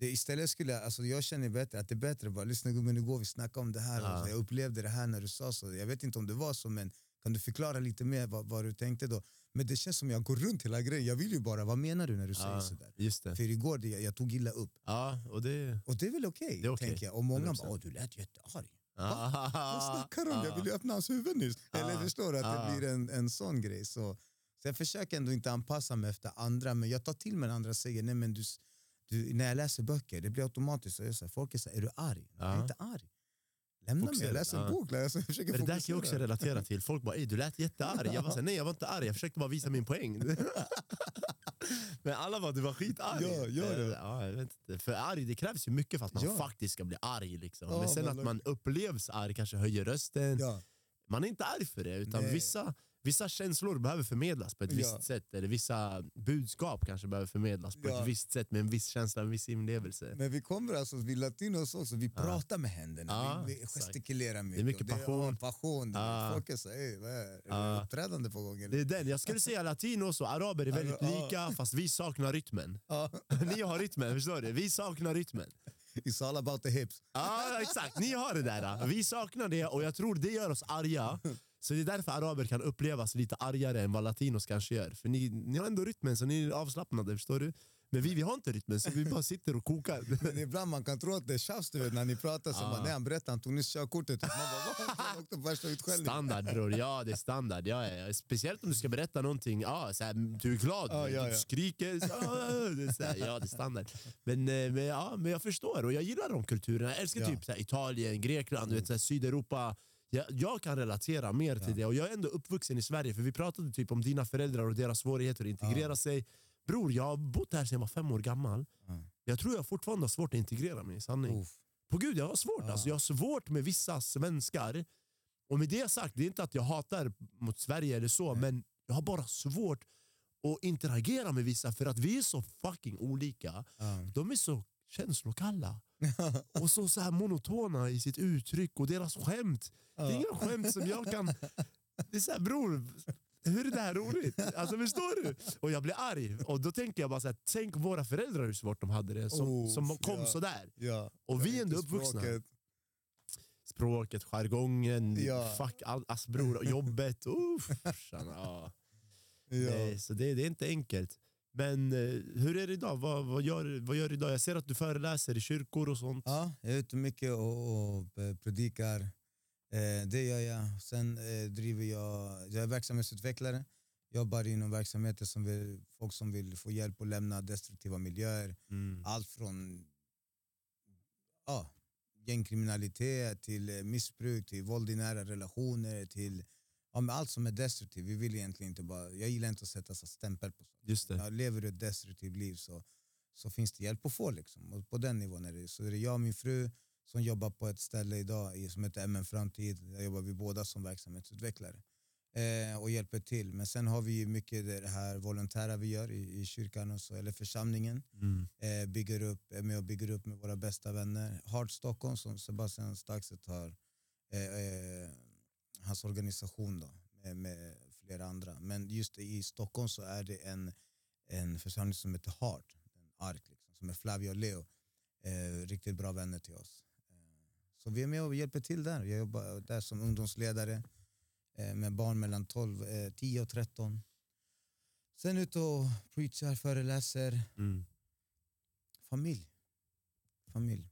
Det, istället skulle jag, alltså jag känner bättre att det är bättre bara lyssna gubben nu går vi snacka om det här. Ja. Och så, jag upplevde det här när du sa så. Jag vet inte om det var så men kan du förklara lite mer vad, vad du tänkte då? Men det känns som jag går runt hela grejen. Jag vill ju bara, vad menar du när du säger Ja, sådär? just det. För igår det, jag tog illa upp. Ja, och det... Och det är väl okej, är okej. tänker jag. Och många 100%. bara, du lät jättearg. Ah, Vad snackar du om? Jag ville ju öppna hans huvud nyss. Eller Ah. förstår du att Ah. det blir en, en sån grej. Så, så jag försöker ändå inte anpassa mig efter andra, men jag tar till mig när andra säger nej men du, du, när jag läser böcker, det blir automatiskt så jag säger, folk är så här, är du arg? Jag är inte arg. Lämna mig, Fokusera, jag läser en bok. Alltså, jag försöker det där kan jag också relatera till. Folk bara “Ey, du lät jättearg”. Jag var såhär, nej jag var inte arg, jag försökte bara visa min poäng. Men alla bara “du var skitarg”. Ja, gör det. Ja, jag vet inte. För arg, det krävs ju mycket för att man Ja. faktiskt ska bli arg. Liksom. Ja, Men sen men- att man upplevs arg, kanske höjer rösten. Ja. Man är inte arg för det, utan Nej. vissa, vissa känslor behöver förmedlas på ett Ja. visst sätt. Eller vissa budskap kanske behöver förmedlas på Ja. ett visst sätt med en viss känsla, en viss inlevelse. Men vi kommer alltså, vi latinos också, vi pratar med händerna, Ja, vi, vi gestikulerar mycket. Det är mycket passion. ja, passion. Ja. Folk är "Ey, vad är det? Är Ja. det uppträdande på gång? Det Eller? är den. Jag skulle säga latinos och araber är väldigt Ja. lika, fast vi saknar rytmen. Ja. Ni har rytmen, förstår du? Vi saknar rytmen. It's all about the hips. Ja, exakt. Ni har det där. Vi saknar det och jag tror det gör oss arga. Så det är därför araber kan upplevas lite argare än vad latinos kanske gör. För ni, ni har ändå rytmen, så ni är avslappnade. Förstår du? Men vi, vi har inte rytmen, så vi bara sitter och kokar. Men ibland man kan tro att det är tjafs du vet, när ni pratar. Så Ja. bara, nej, han berättade han tog nyss körkortet. Man bara, "Va? Han åkte på värsta utskällningen. Standard bror, ja det är standard. Ja, ja. Speciellt om du ska berätta någonting, ja, så här, du är glad, Ja, ja, du skriker. Så, är så här, ja, det är standard. Men, eh, men, ja, men jag förstår och jag gillar de kulturerna. Jag älskar typ så här, Italien, Grekland, du vet, så Sydeuropa. Jag, jag kan relatera mer till det och jag är ändå uppvuxen i Sverige för vi pratade typ om dina föräldrar och deras svårigheter att integrera sig. Bror, jag har bott här sedan jag var fem år gammal. Ja. Jag tror jag fortfarande har svårt att integrera mig sanning. Uff. På gud, jag har svårt. Alltså, jag har svårt med vissa svenskar. Och med det sagt, det är inte att jag hatar mot Sverige eller så, Nej. men jag har bara svårt att interagera med vissa för att vi är så fucking olika. Ja. De är så känslokalla och så, så här monotona i sitt uttryck och deras skämt. Det är inga skämt som jag kan... Det är så här, bror, hur är det här roligt? Alltså förstår du? Och jag blir arg. Och då tänker jag bara så här, tänk våra föräldrar hur svårt de hade det som, Oh, som kom ja. sådär. Ja. Och vi är ändå uppvuxna. språket. Språket, jargongen, Ja. fuck all, alltså bror, jobbet. Uff, ja. Ja. Nej, så det, det är inte enkelt. Men eh, hur är det idag? Vad, vad, gör, vad gör du idag? Jag ser att du föreläser i kyrkor och sånt. Ja, jag är ute mycket och, och eh, predikar. Eh, det gör jag. Sen eh, driver jag, jag är verksamhetsutvecklare. Jobbar inom verksamheter som vill, folk som vill få hjälp att lämna destruktiva miljöer. Mm. Allt från ja, gängkriminalitet till eh, missbruk, till våld i nära relationer, till ja, men allt som är destruktivt. Vi vill egentligen inte bara, jag gillar inte att sätta så stämpel på sånt. Just det. Ja, lever du ett destruktivt liv så, så finns det hjälp att få. Liksom. Och på den nivån är det. Så är det jag och min fru som jobbar på ett ställe idag som heter MN Framtid. Där jobbar vi båda som verksamhetsutvecklare eh, och hjälper till. Men sen har vi ju mycket det här volontära vi gör i, i kyrkan och så, eller församlingen. Mm. Eh, bygger upp, är med och bygger upp med våra bästa vänner. Heart Stockholm som Sebastian Staxet har, eh, eh, hans organisation då, med, med flera andra. Men just i Stockholm så är det en, en församling som heter Heart, en ark liksom, som är Flavio och Leo. Eh, riktigt bra vänner till oss. Eh, så vi är med och hjälper till där. Jag jobbar där som ungdomsledare eh, med barn mellan 12, eh, 10 och 13. Sen ut och preachar, föreläser. Mm. Familj. Familj.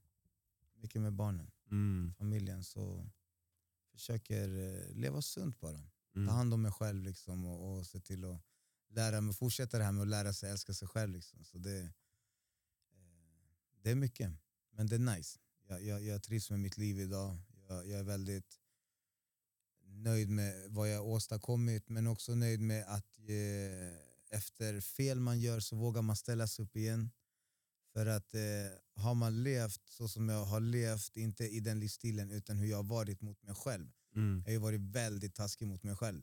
Mycket med barnen. Mm. Familjen. Så försöker eh, leva sunt bara. Ta Mm. hand om mig själv liksom, och, och se till att lära mig, fortsätta det här med att lära sig älska sig själv. Liksom. Så det, eh, det är mycket. Men det är nice. Jag, jag, jag trivs med mitt liv idag. Jag, jag är väldigt nöjd med vad jag åstadkommit men också nöjd med att eh, efter fel man gör så vågar man ställa sig upp igen. För att eh, har man levt så som jag har levt, inte i den livsstilen utan hur jag har varit mot mig själv. Mm. Jag har varit väldigt taskig mot mig själv.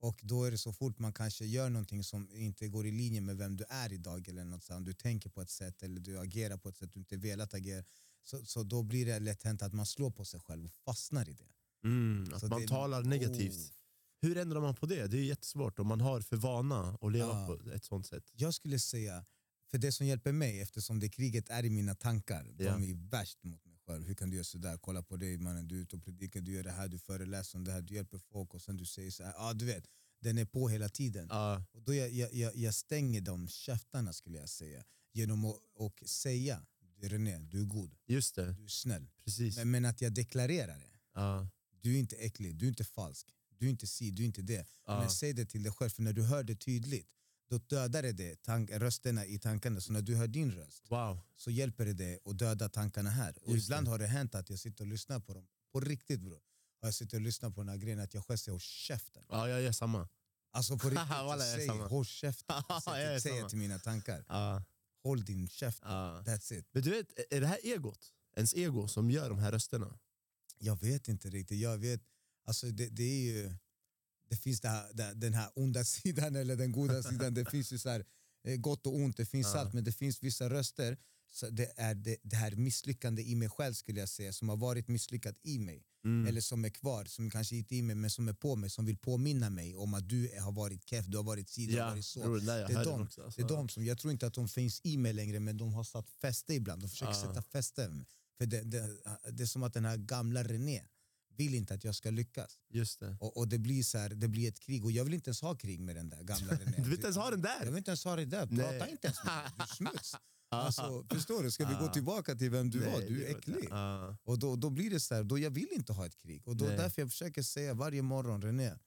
Och då är det så fort man kanske gör någonting som inte går i linje med vem du är idag eller något sånt, du tänker på ett sätt eller du agerar på ett sätt du inte velat agera. Så, så då blir det lätt hänt att man slår på sig själv och fastnar i det. Mm. Att Så man det- talar negativt. Oh. Hur ändrar man på det? Det är jättesvårt om man har för vana att leva Ja. på ett sånt sätt. Jag skulle säga, För det som hjälper mig, eftersom det kriget är i mina tankar, Ja. de är värst mot mig själv. Hur kan du göra sådär? Kolla på dig mannen, du är ute och predikar, du gör det här, du föreläser om det här, du hjälper folk och sen du säger så här. Ja, du vet, den är på hela tiden. Ja, Och då jag, jag, jag, jag stänger de käftarna skulle jag säga. Genom att och säga, René, du är god, just det. du är snäll. Precis. Men, men att jag deklarerar det. Ja, Du är inte äcklig, du är inte falsk, du är inte si, du är inte det. ja. Men säg det till dig själv, för när du hör det tydligt, då dödar det, tank, rösterna i tankarna. Så när du hör din röst Wow. så hjälper det dig att döda tankarna här. Och Just ibland det. har det hänt att jag sitter och lyssnar på dem, på riktigt bro. Har jag sitter och lyssnar på den här grejen att jag själv säger håll käften. Ja, jag gör samma. Alltså på riktigt, Walla, säg håll käften. Ja, jag säger till mina tankar, håll din käft. That's it. Men du vet, är det här egot? Ens ego som gör de här rösterna? Jag vet inte riktigt. Jag vet, alltså det, det är ju, det finns det här, det, den här onda sidan eller den goda sidan. Det finns ju så här, eh, gott och ont, det finns Ja. allt. Men det finns vissa röster, så det är det, det här misslyckande i mig själv skulle jag säga, som har varit misslyckat i mig. Mm. Eller som är kvar, som kanske inte är i mig men som är på mig, som vill påminna mig om att du har varit keff, du har varit si, du har Ja, varit så. där jag Det är de- också. Alltså. Det är de som, jag tror inte att de finns i mig längre men de har satt fäste ibland, de försöker Ja. sätta fäste. För det, det, det är som att den här gamla René vill inte att jag ska lyckas. Just det. Och, och det, blir så här, det blir ett krig och jag vill inte ens ha krig med den där gamla René. Du vill inte ens ha den Jag där? vill inte ens ha det där, prata Nej. inte ens med mig, du är smuts. Alltså, förstår du? Ska vi gå Ah. tillbaka till vem du var? Nej, Du det är var äcklig. Ja. Och då, då blir det så här, då jag vill inte ha ett krig. Och då Nej. därför jag försöker säga varje morgon, René,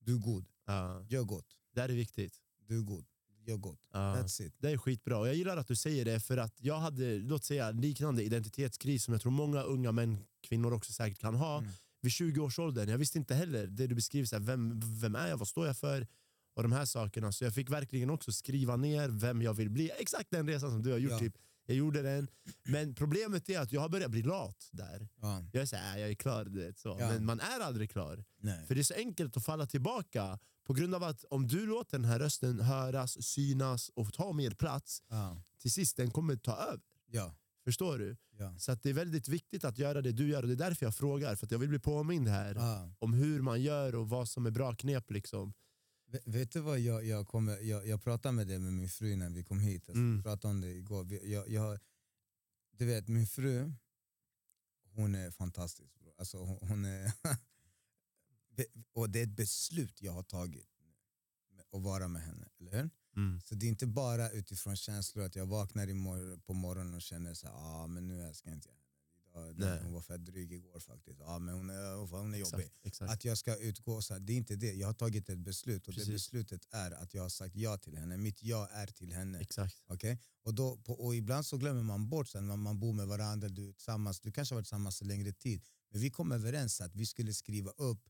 du är god, Ja. gör gott. Det här är viktigt. Du är god, gör gott. Ja. That's it. Det är skitbra. Och jag gillar att du säger det för att jag hade låt säga, liknande identitetskris som jag tror många unga män, kvinnor också säkert kan ha. Mm. Vid 20-årsåldern. Jag visste inte heller det du beskriver, så här, vem, vem är jag, vad står jag för? Och de här sakerna. Så jag fick verkligen också skriva ner vem jag vill bli. Exakt den resan som du har gjort. Ja. Typ. Jag gjorde den. Men problemet är att jag har börjat bli lat där. Ja. Jag är såhär, jag är klar. Du vet, så. Ja. Men man är aldrig klar. Nej. För det är så enkelt att falla tillbaka på grund av att om du låter den här rösten höras, synas och ta mer plats, Ja. till sist den kommer ta över. Ja. Förstår du? Ja. Så det är väldigt viktigt att göra det du gör och det är därför jag frågar. För att jag vill bli påmind här Ja. om hur man gör och vad som är bra knep. Liksom. Vet- du vad jag, jag, kommer, jag, jag pratade med det med min fru när vi kom hit. Alltså, Mm. Vi pratade om det igår. Jag, jag, du vet min fru, hon är fantastisk. Bro. Alltså, hon, hon är och det är ett beslut jag har tagit att vara med henne. Eller hur? Mm. Så det är inte bara utifrån känslor att jag vaknar i mor- på morgonen och känner så här, ah, men nu älskar inte jag henne. Idag, Nej. hon var fett dryg igår faktiskt. Ah, men hon är, hon är jobbig Exakt, exakt. att jag ska utgå så här, det är inte det. Jag har tagit ett beslut och Precis. det beslutet är att jag har sagt ja till henne. Mitt ja är till henne. exakt. Okej? Och, då, på, och ibland så glömmer man bort sen när man bor med varandra, du, tillsammans, du kanske har varit tillsammans en längre tid. Men vi kom överens att vi skulle skriva upp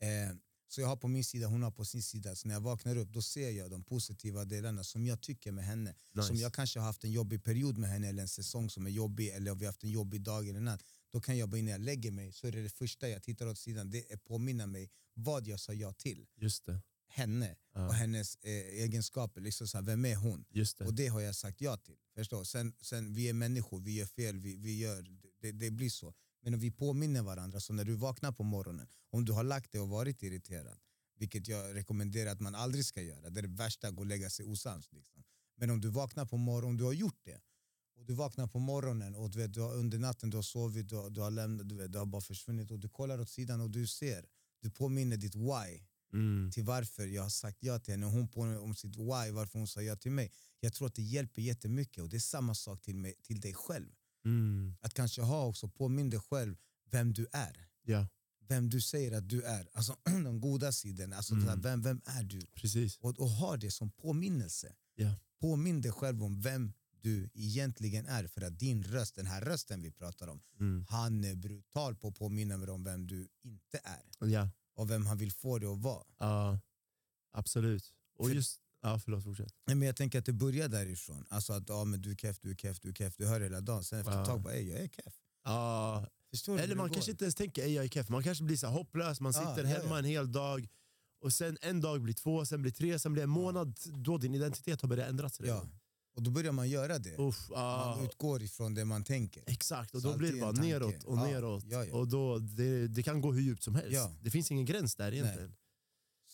eh, så jag har på min sida, hon har på sin sida. Så när jag vaknar upp då ser jag de positiva delarna som jag tycker med henne. Nice. Som jag kanske har haft en jobbig period med henne eller en säsong som är jobbig eller om vi har haft en jobbig dag eller natt. Då kan jag bara innan jag lägger mig så är det det första jag tittar åt sidan det är påminna mig vad jag sa ja till. Just det. Henne Ja. och hennes eh, egenskaper. Liksom så här, vem är hon? Just det. Och det har jag sagt ja till. Förstår? Sen, sen vi är människor, vi gör fel, vi, vi gör, det, det blir så. Men om vi påminner varandra, så när du vaknar på morgonen, om du har lagt dig och varit irriterad, vilket jag rekommenderar att man aldrig ska göra, det är det värsta, att gå och lägga sig osams. Liksom. Men om du vaknar på morgonen, om du har gjort det, och du vaknar på morgonen och du vet, du har, under natten du har sovit, du har, du har lämnat, du, vet, du har bara försvunnit och du kollar åt sidan och du ser, du påminner ditt why Mm. till varför jag har sagt ja till henne. Hon påminner om sitt why, varför hon sa ja till mig. Jag tror att det hjälper jättemycket och det är samma sak till, mig, till dig själv. Mm. Att kanske ha också, påminn dig själv vem du är. Ja, Vem du säger att du är. Alltså de goda sidorna. Alltså, Mm. vem, vem är du? precis. Och, och ha det som påminnelse. Ja. Påminn dig själv om vem du egentligen är. För att din röst, den här rösten vi pratar om, Mm. han är brutal på att påminna dig om vem du inte är. Ja, Och vem han vill få dig att vara. ja, absolut. Och För- just, ja, förlåt, fortsätt. Nej, men jag tänker att det börjar därifrån. Alltså att ja, men du är keff, du är keff, du är keff. Du hör hela dagen. Sen efter ett tag bara, "Ey, jag är keff. Ja, Förstår Eller man kanske inte ens tänker "Ey, jag är keff. Man kanske blir så hopplös, man sitter ja, hemma ja. en hel dag och sen en dag blir två, sen blir tre, sen blir en månad då din identitet har börjat ändras. redan. Ja. Och då börjar man göra det. Uff, ah, Man utgår ifrån det man tänker. exakt, och Så då blir det bara neråt och neråt. ja, ja. Och då, det, det kan gå hur djupt som helst. Det finns ingen gräns där egentligen. Så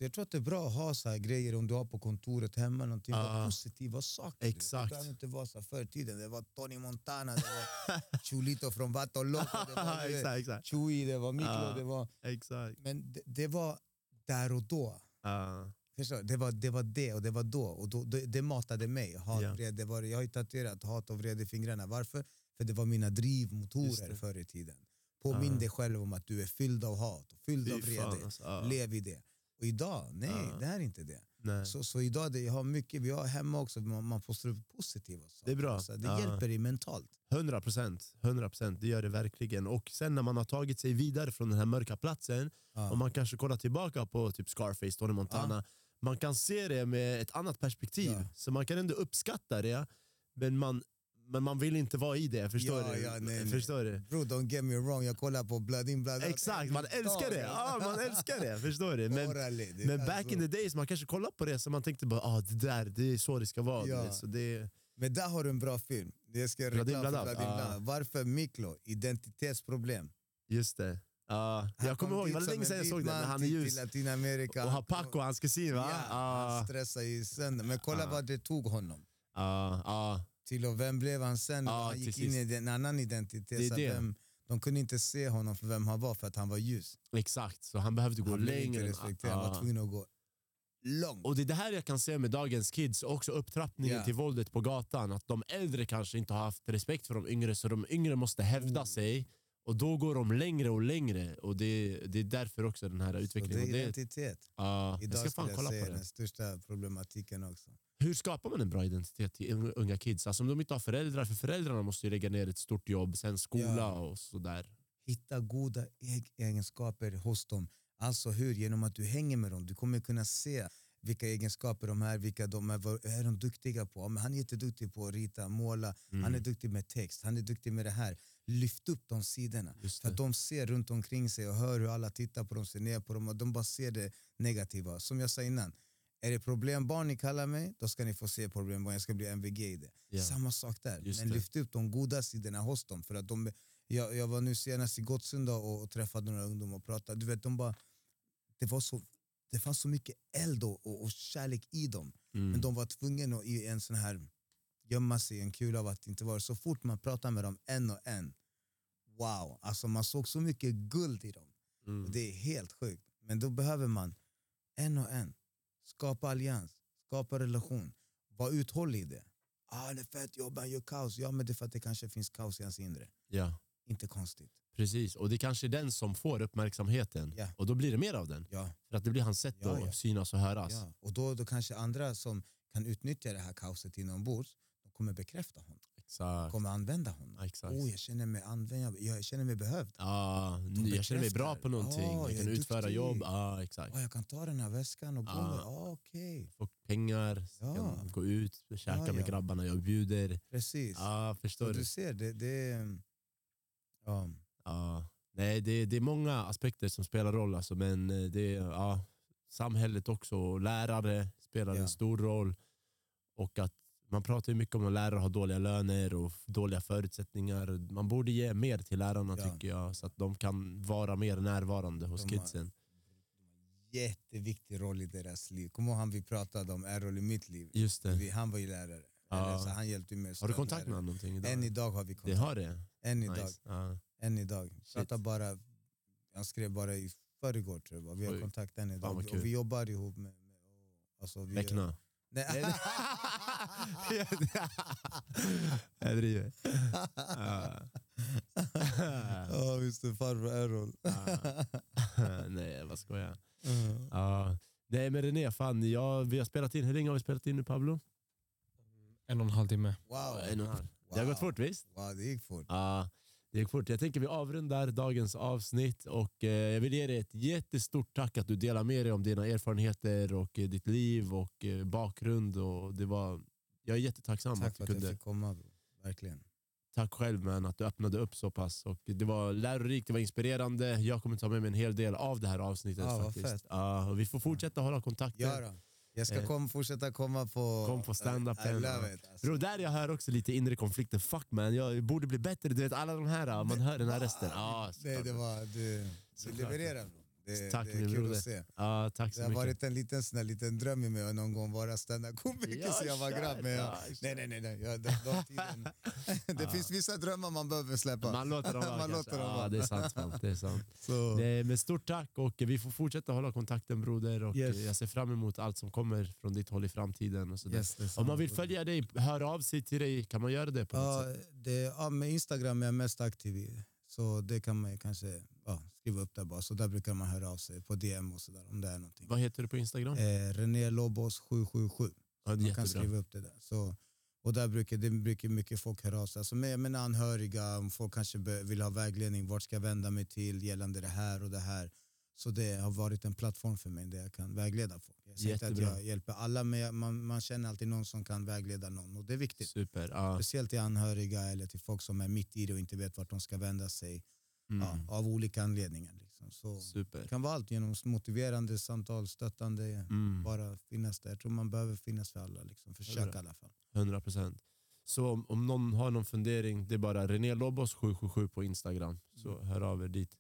Så jag tror att det är bra att ha så här grejer om du har på kontoret hemma, någonting, Ja. positiva saker. Exakt. Det behöver inte vara så här förr tiden. Det var Tony Montana, det var Chulito från Vato Loco, det var exakt, exakt. Chewy, det var Miklo, Ja. det var... exakt. Men det, det var där och då. Förstår du? Det, var, det var det och det var då. Och då, det, det matade mig. Hat, Ja. vrede, var, jag har ju tatuerat hat och vrede i fingrarna. Varför? För det var mina drivmotorer förr i tiden. Påminn Ja. dig själv om att du är fylld av hat och fylld Fy av vrede. alltså. Ja. Lev i det. Och idag, nej, Ja. det är inte det. Nej. Så, så idag, det, jag har mycket, vi har hemma också, man, man postar upp positiva saker. Det är bra. Så det Ja. hjälper dig mentalt. 100 procent, 100 procent, det gör det verkligen. Och sen när man har tagit sig vidare från den här mörka platsen, Ja. och man kanske kollar tillbaka på typ Scarface, Tony Montana, man kan se det med ett annat perspektiv. Så man kan ändå uppskatta det, men man, men man vill inte vara i det. Förstår Ja, du? ja, nej, nej. förstår du? Bro, don't get me wrong, jag kollar på Blood in Blood out. Exakt, man älskar det! Ja, man älskar det, förstår du? Men, det- men back alltså- in the days, man kanske kollar på det så man tänkte bara ah, det där, det är så det ska vara. Ja. Så det, Men där har du en bra film. Jag ska Blood in, Blood out. Blood in, out. Varför Miklo? Identitetsproblem. just det. Han jag kommer kom ihåg, det var länge sedan jag såg den, han är ljus. Latinamerika. Och har Paco, hans kusin va? Ja, Ja, han stressade ju sönder. Men kolla Ja. vad det tog honom. ja, ja. Till och vem blev han sen? Ja, han gick in i en annan identitet. Det är så det. Vem, de kunde inte se honom för vem han var för att han var ljus. Exakt, så han behövde gå Han inte längre. respekterad, han Ja. var tvungen att gå långt. Och det är det här jag kan se med dagens kids, också upptrappningen Ja. till våldet på gatan. Att de äldre kanske inte har haft respekt för de yngre, så de yngre måste hävda Oh. sig. Och då går de längre och längre. Och det, det är därför också den här Så det utvecklingen. är identitet. jag Idag ska fan skulle jag kolla säga på det. den största problematiken också. Hur skapar man en bra identitet till unga- kids? Alltså om de inte har föräldrar, för föräldrarna måste ju lägga ner ett stort jobb, sen skola Ja. och sådär. hitta goda eg- egenskaper hos dem. Alltså hur? Genom att du hänger med dem. Du kommer kunna se vilka egenskaper de är, vilka de är, vad är de duktiga på. Men han är jätteduktig på att rita, måla, Mm. han är duktig med text, han är duktig med det här. Lyft upp de sidorna. För att de ser runt omkring sig och hör hur alla tittar på dem, ser ner på dem och de bara ser det negativa. Som jag sa innan, är det problembarn ni kallar mig, då ska ni få se problembarn, jag ska bli MVG i det. Ja. Samma sak där, Just men det. lyft upp de goda sidorna hos dem. För att de, jag, jag var nu senast i Gottsunda och, och träffade några ungdomar och pratade. Du vet, de bara, det, var så, det fanns så mycket eld och, och, och kärlek i dem. Mm. Men de var tvungna att i en sån här gömma sig i en kula av att inte vara. Så fort man pratade med dem en och en, wow, alltså man såg så mycket guld i dem. Mm. Det är helt sjukt. Men då behöver man en och en. Skapa allians, skapa relation. Var uthållig i det. Ah, det är fett jobb, han gör kaos. Ja, men det är för att det kanske finns kaos i hans inre. Ja, Inte konstigt. precis. Och det kanske är den som får uppmärksamheten. Ja. Och då blir det mer av den. Ja, För att det blir hans sätt Ja, att ja. synas och höras. ja. Och då, då kanske andra som kan utnyttja det här kaoset inombords, de kommer bekräfta honom. Exakt. kommer använda honom. Ja, exakt. Oh, jag känner mig använd, jag känner mig behövd. Ja, jag känner mig bra på någonting. Ja, jag jag kan utföra duktig. jobb. Ja, exakt. Oh, jag kan ta den här väskan och gå med. Ah, Okej, Få pengar, Ja. kan gå ut, käka Ja, med grabbarna jag bjuder. precis. Så förstår du? du ser, det, det. Ja. Ja. Nej, det, det är många aspekter som spelar roll. Alltså, men eh, det ja, samhället också, och lärare spelar Ja. en stor roll. Och att man pratar ju mycket om att lärare har dåliga löner och dåliga förutsättningar. Man borde ge mer till lärarna Ja. tycker jag, så att de kan vara mer närvarande hos De har- kidsen. Jätteviktig roll i deras liv. Kommer ihåg han vi pratade om, är roll i mitt liv? Just det. Vi, han var ju lärare. Ja. Så han hjälpte mig. Har du kontakt med honom någonting idag? Än idag har vi Det kontakt. har det? Än idag. Nice. Ja. Än idag. Pratar bara, jag skrev bara i förrgår tror jag. Vi har kontakt än idag. Och vi jobbar ihop med... med alltså, vi, Beckna? Nej. jag driver. Ja. Visst är farbror Errol. Ja. Nej, vad skojar jag? Mm. Ja. Nej men René, fan, ja, vi har spelat in, hur länge har vi spelat in nu Pablo? En och en halv timme. Wow. En och en halv. Det har gått fort visst? Wow, det gick fort. Ja, det gick fort. Jag tänker vi avrundar dagens avsnitt och eh, jag vill ge dig ett jättestort tack att du delar med dig om dina erfarenheter och eh, ditt liv och eh, bakgrund. Och det var, jag är jättetacksam Tack att för du att jag kunde. fick komma. Bro. Verkligen. Tack själv man, att du öppnade upp så pass. Och det var lärorikt, det var inspirerande. Jag kommer ta med mig en hel del av det här avsnittet. Ja, faktiskt. fett. Ja, och vi får fortsätta hålla kontakten. Ja, då. Jag ska Eh, kom, fortsätta komma på... kom på stand-upen, ja. Alltså. Bro, där jag hör också lite inre konflikten. Fuck man, jag borde bli bättre. Du vet alla de här, man hör den här rösten. Ja, Nej, det var... Du, du levererar. bro. Det, Tack, det är kul broder. att se. Ja, tack så Det har mycket. varit en liten, sån här, liten dröm i mig att någon gång vara standup-komiker Ja, så jag var grabb. Men jag, ja, nej, nej, nej. nej. Jag, de, de tiden, det finns vissa drömmar man behöver släppa. Man låter dem vara. Man låter dem ja, vara. det är sant. Man. Det är sant. Så, Nej, men stort tack och vi får fortsätta hålla kontakten broder. Och Yes. Jag ser fram emot allt som kommer från ditt håll i framtiden. Och sådär. yes, det Om sant. man vill följa dig, höra av sig till dig, kan man göra det på något Ja, sätt? det, ja, med Instagram är jag mest aktiv i. Så det kan man kanske ja, skriva upp där bara. Så där brukar man höra av sig på DM och sådär om det är någonting. Vad heter du på Instagram? Eh, René Lobos 777. ja, Man kan skriva upp det där. Så, och där brukar, det brukar mycket folk höra av sig. Alltså med, med anhöriga, om folk kanske vill ha vägledning, vart ska jag vända mig till gällande det här och det här. Så det har varit en plattform för mig där jag kan vägleda folk. Jag säger inte att jag hjälper alla, men man, man känner alltid någon som kan vägleda någon och det är viktigt. Super. Ja. Speciellt till anhöriga eller till folk som är mitt i det och inte vet vart de ska vända sig Mm. ja, av olika anledningar. Liksom. Så det Super. kan vara allt genom motiverande samtal, stöttande, Mm. bara finnas där. Jag tror man behöver finnas för alla. Liksom. Försök i alla fall. 100 procent. Så om, om någon har någon fundering, det är bara René Lobos 777 på Instagram. Så hör av er dit.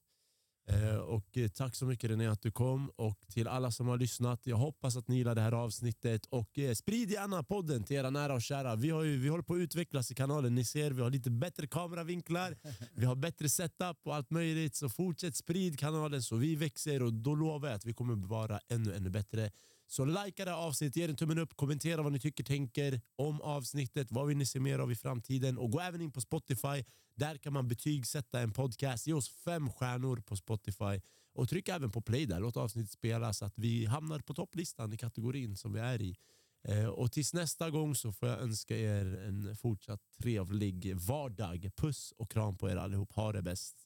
Eh, och eh, Tack så mycket René att du kom och till alla som har lyssnat. Jag hoppas att ni gillar det här avsnittet och eh, sprid gärna podden till era nära och kära. Vi, har ju, vi håller på att utvecklas i kanalen. Ni ser, vi har lite bättre kameravinklar, vi har bättre setup och allt möjligt. Så fortsätt sprid kanalen så vi växer och då lovar jag att vi kommer vara ännu, ännu bättre. Så likea det här avsnittet, ge en tummen upp, kommentera vad ni tycker, tänker om avsnittet, vad vill ni se mer av i framtiden och gå även in på Spotify. Där kan man betygsätta en podcast. Ge oss fem stjärnor på Spotify och tryck även på play där. Låt avsnittet spelas så att vi hamnar på topplistan i kategorin som vi är i. Eh, och tills nästa gång så får jag önska er en fortsatt trevlig vardag. Puss och kram på er allihop. Ha det bäst.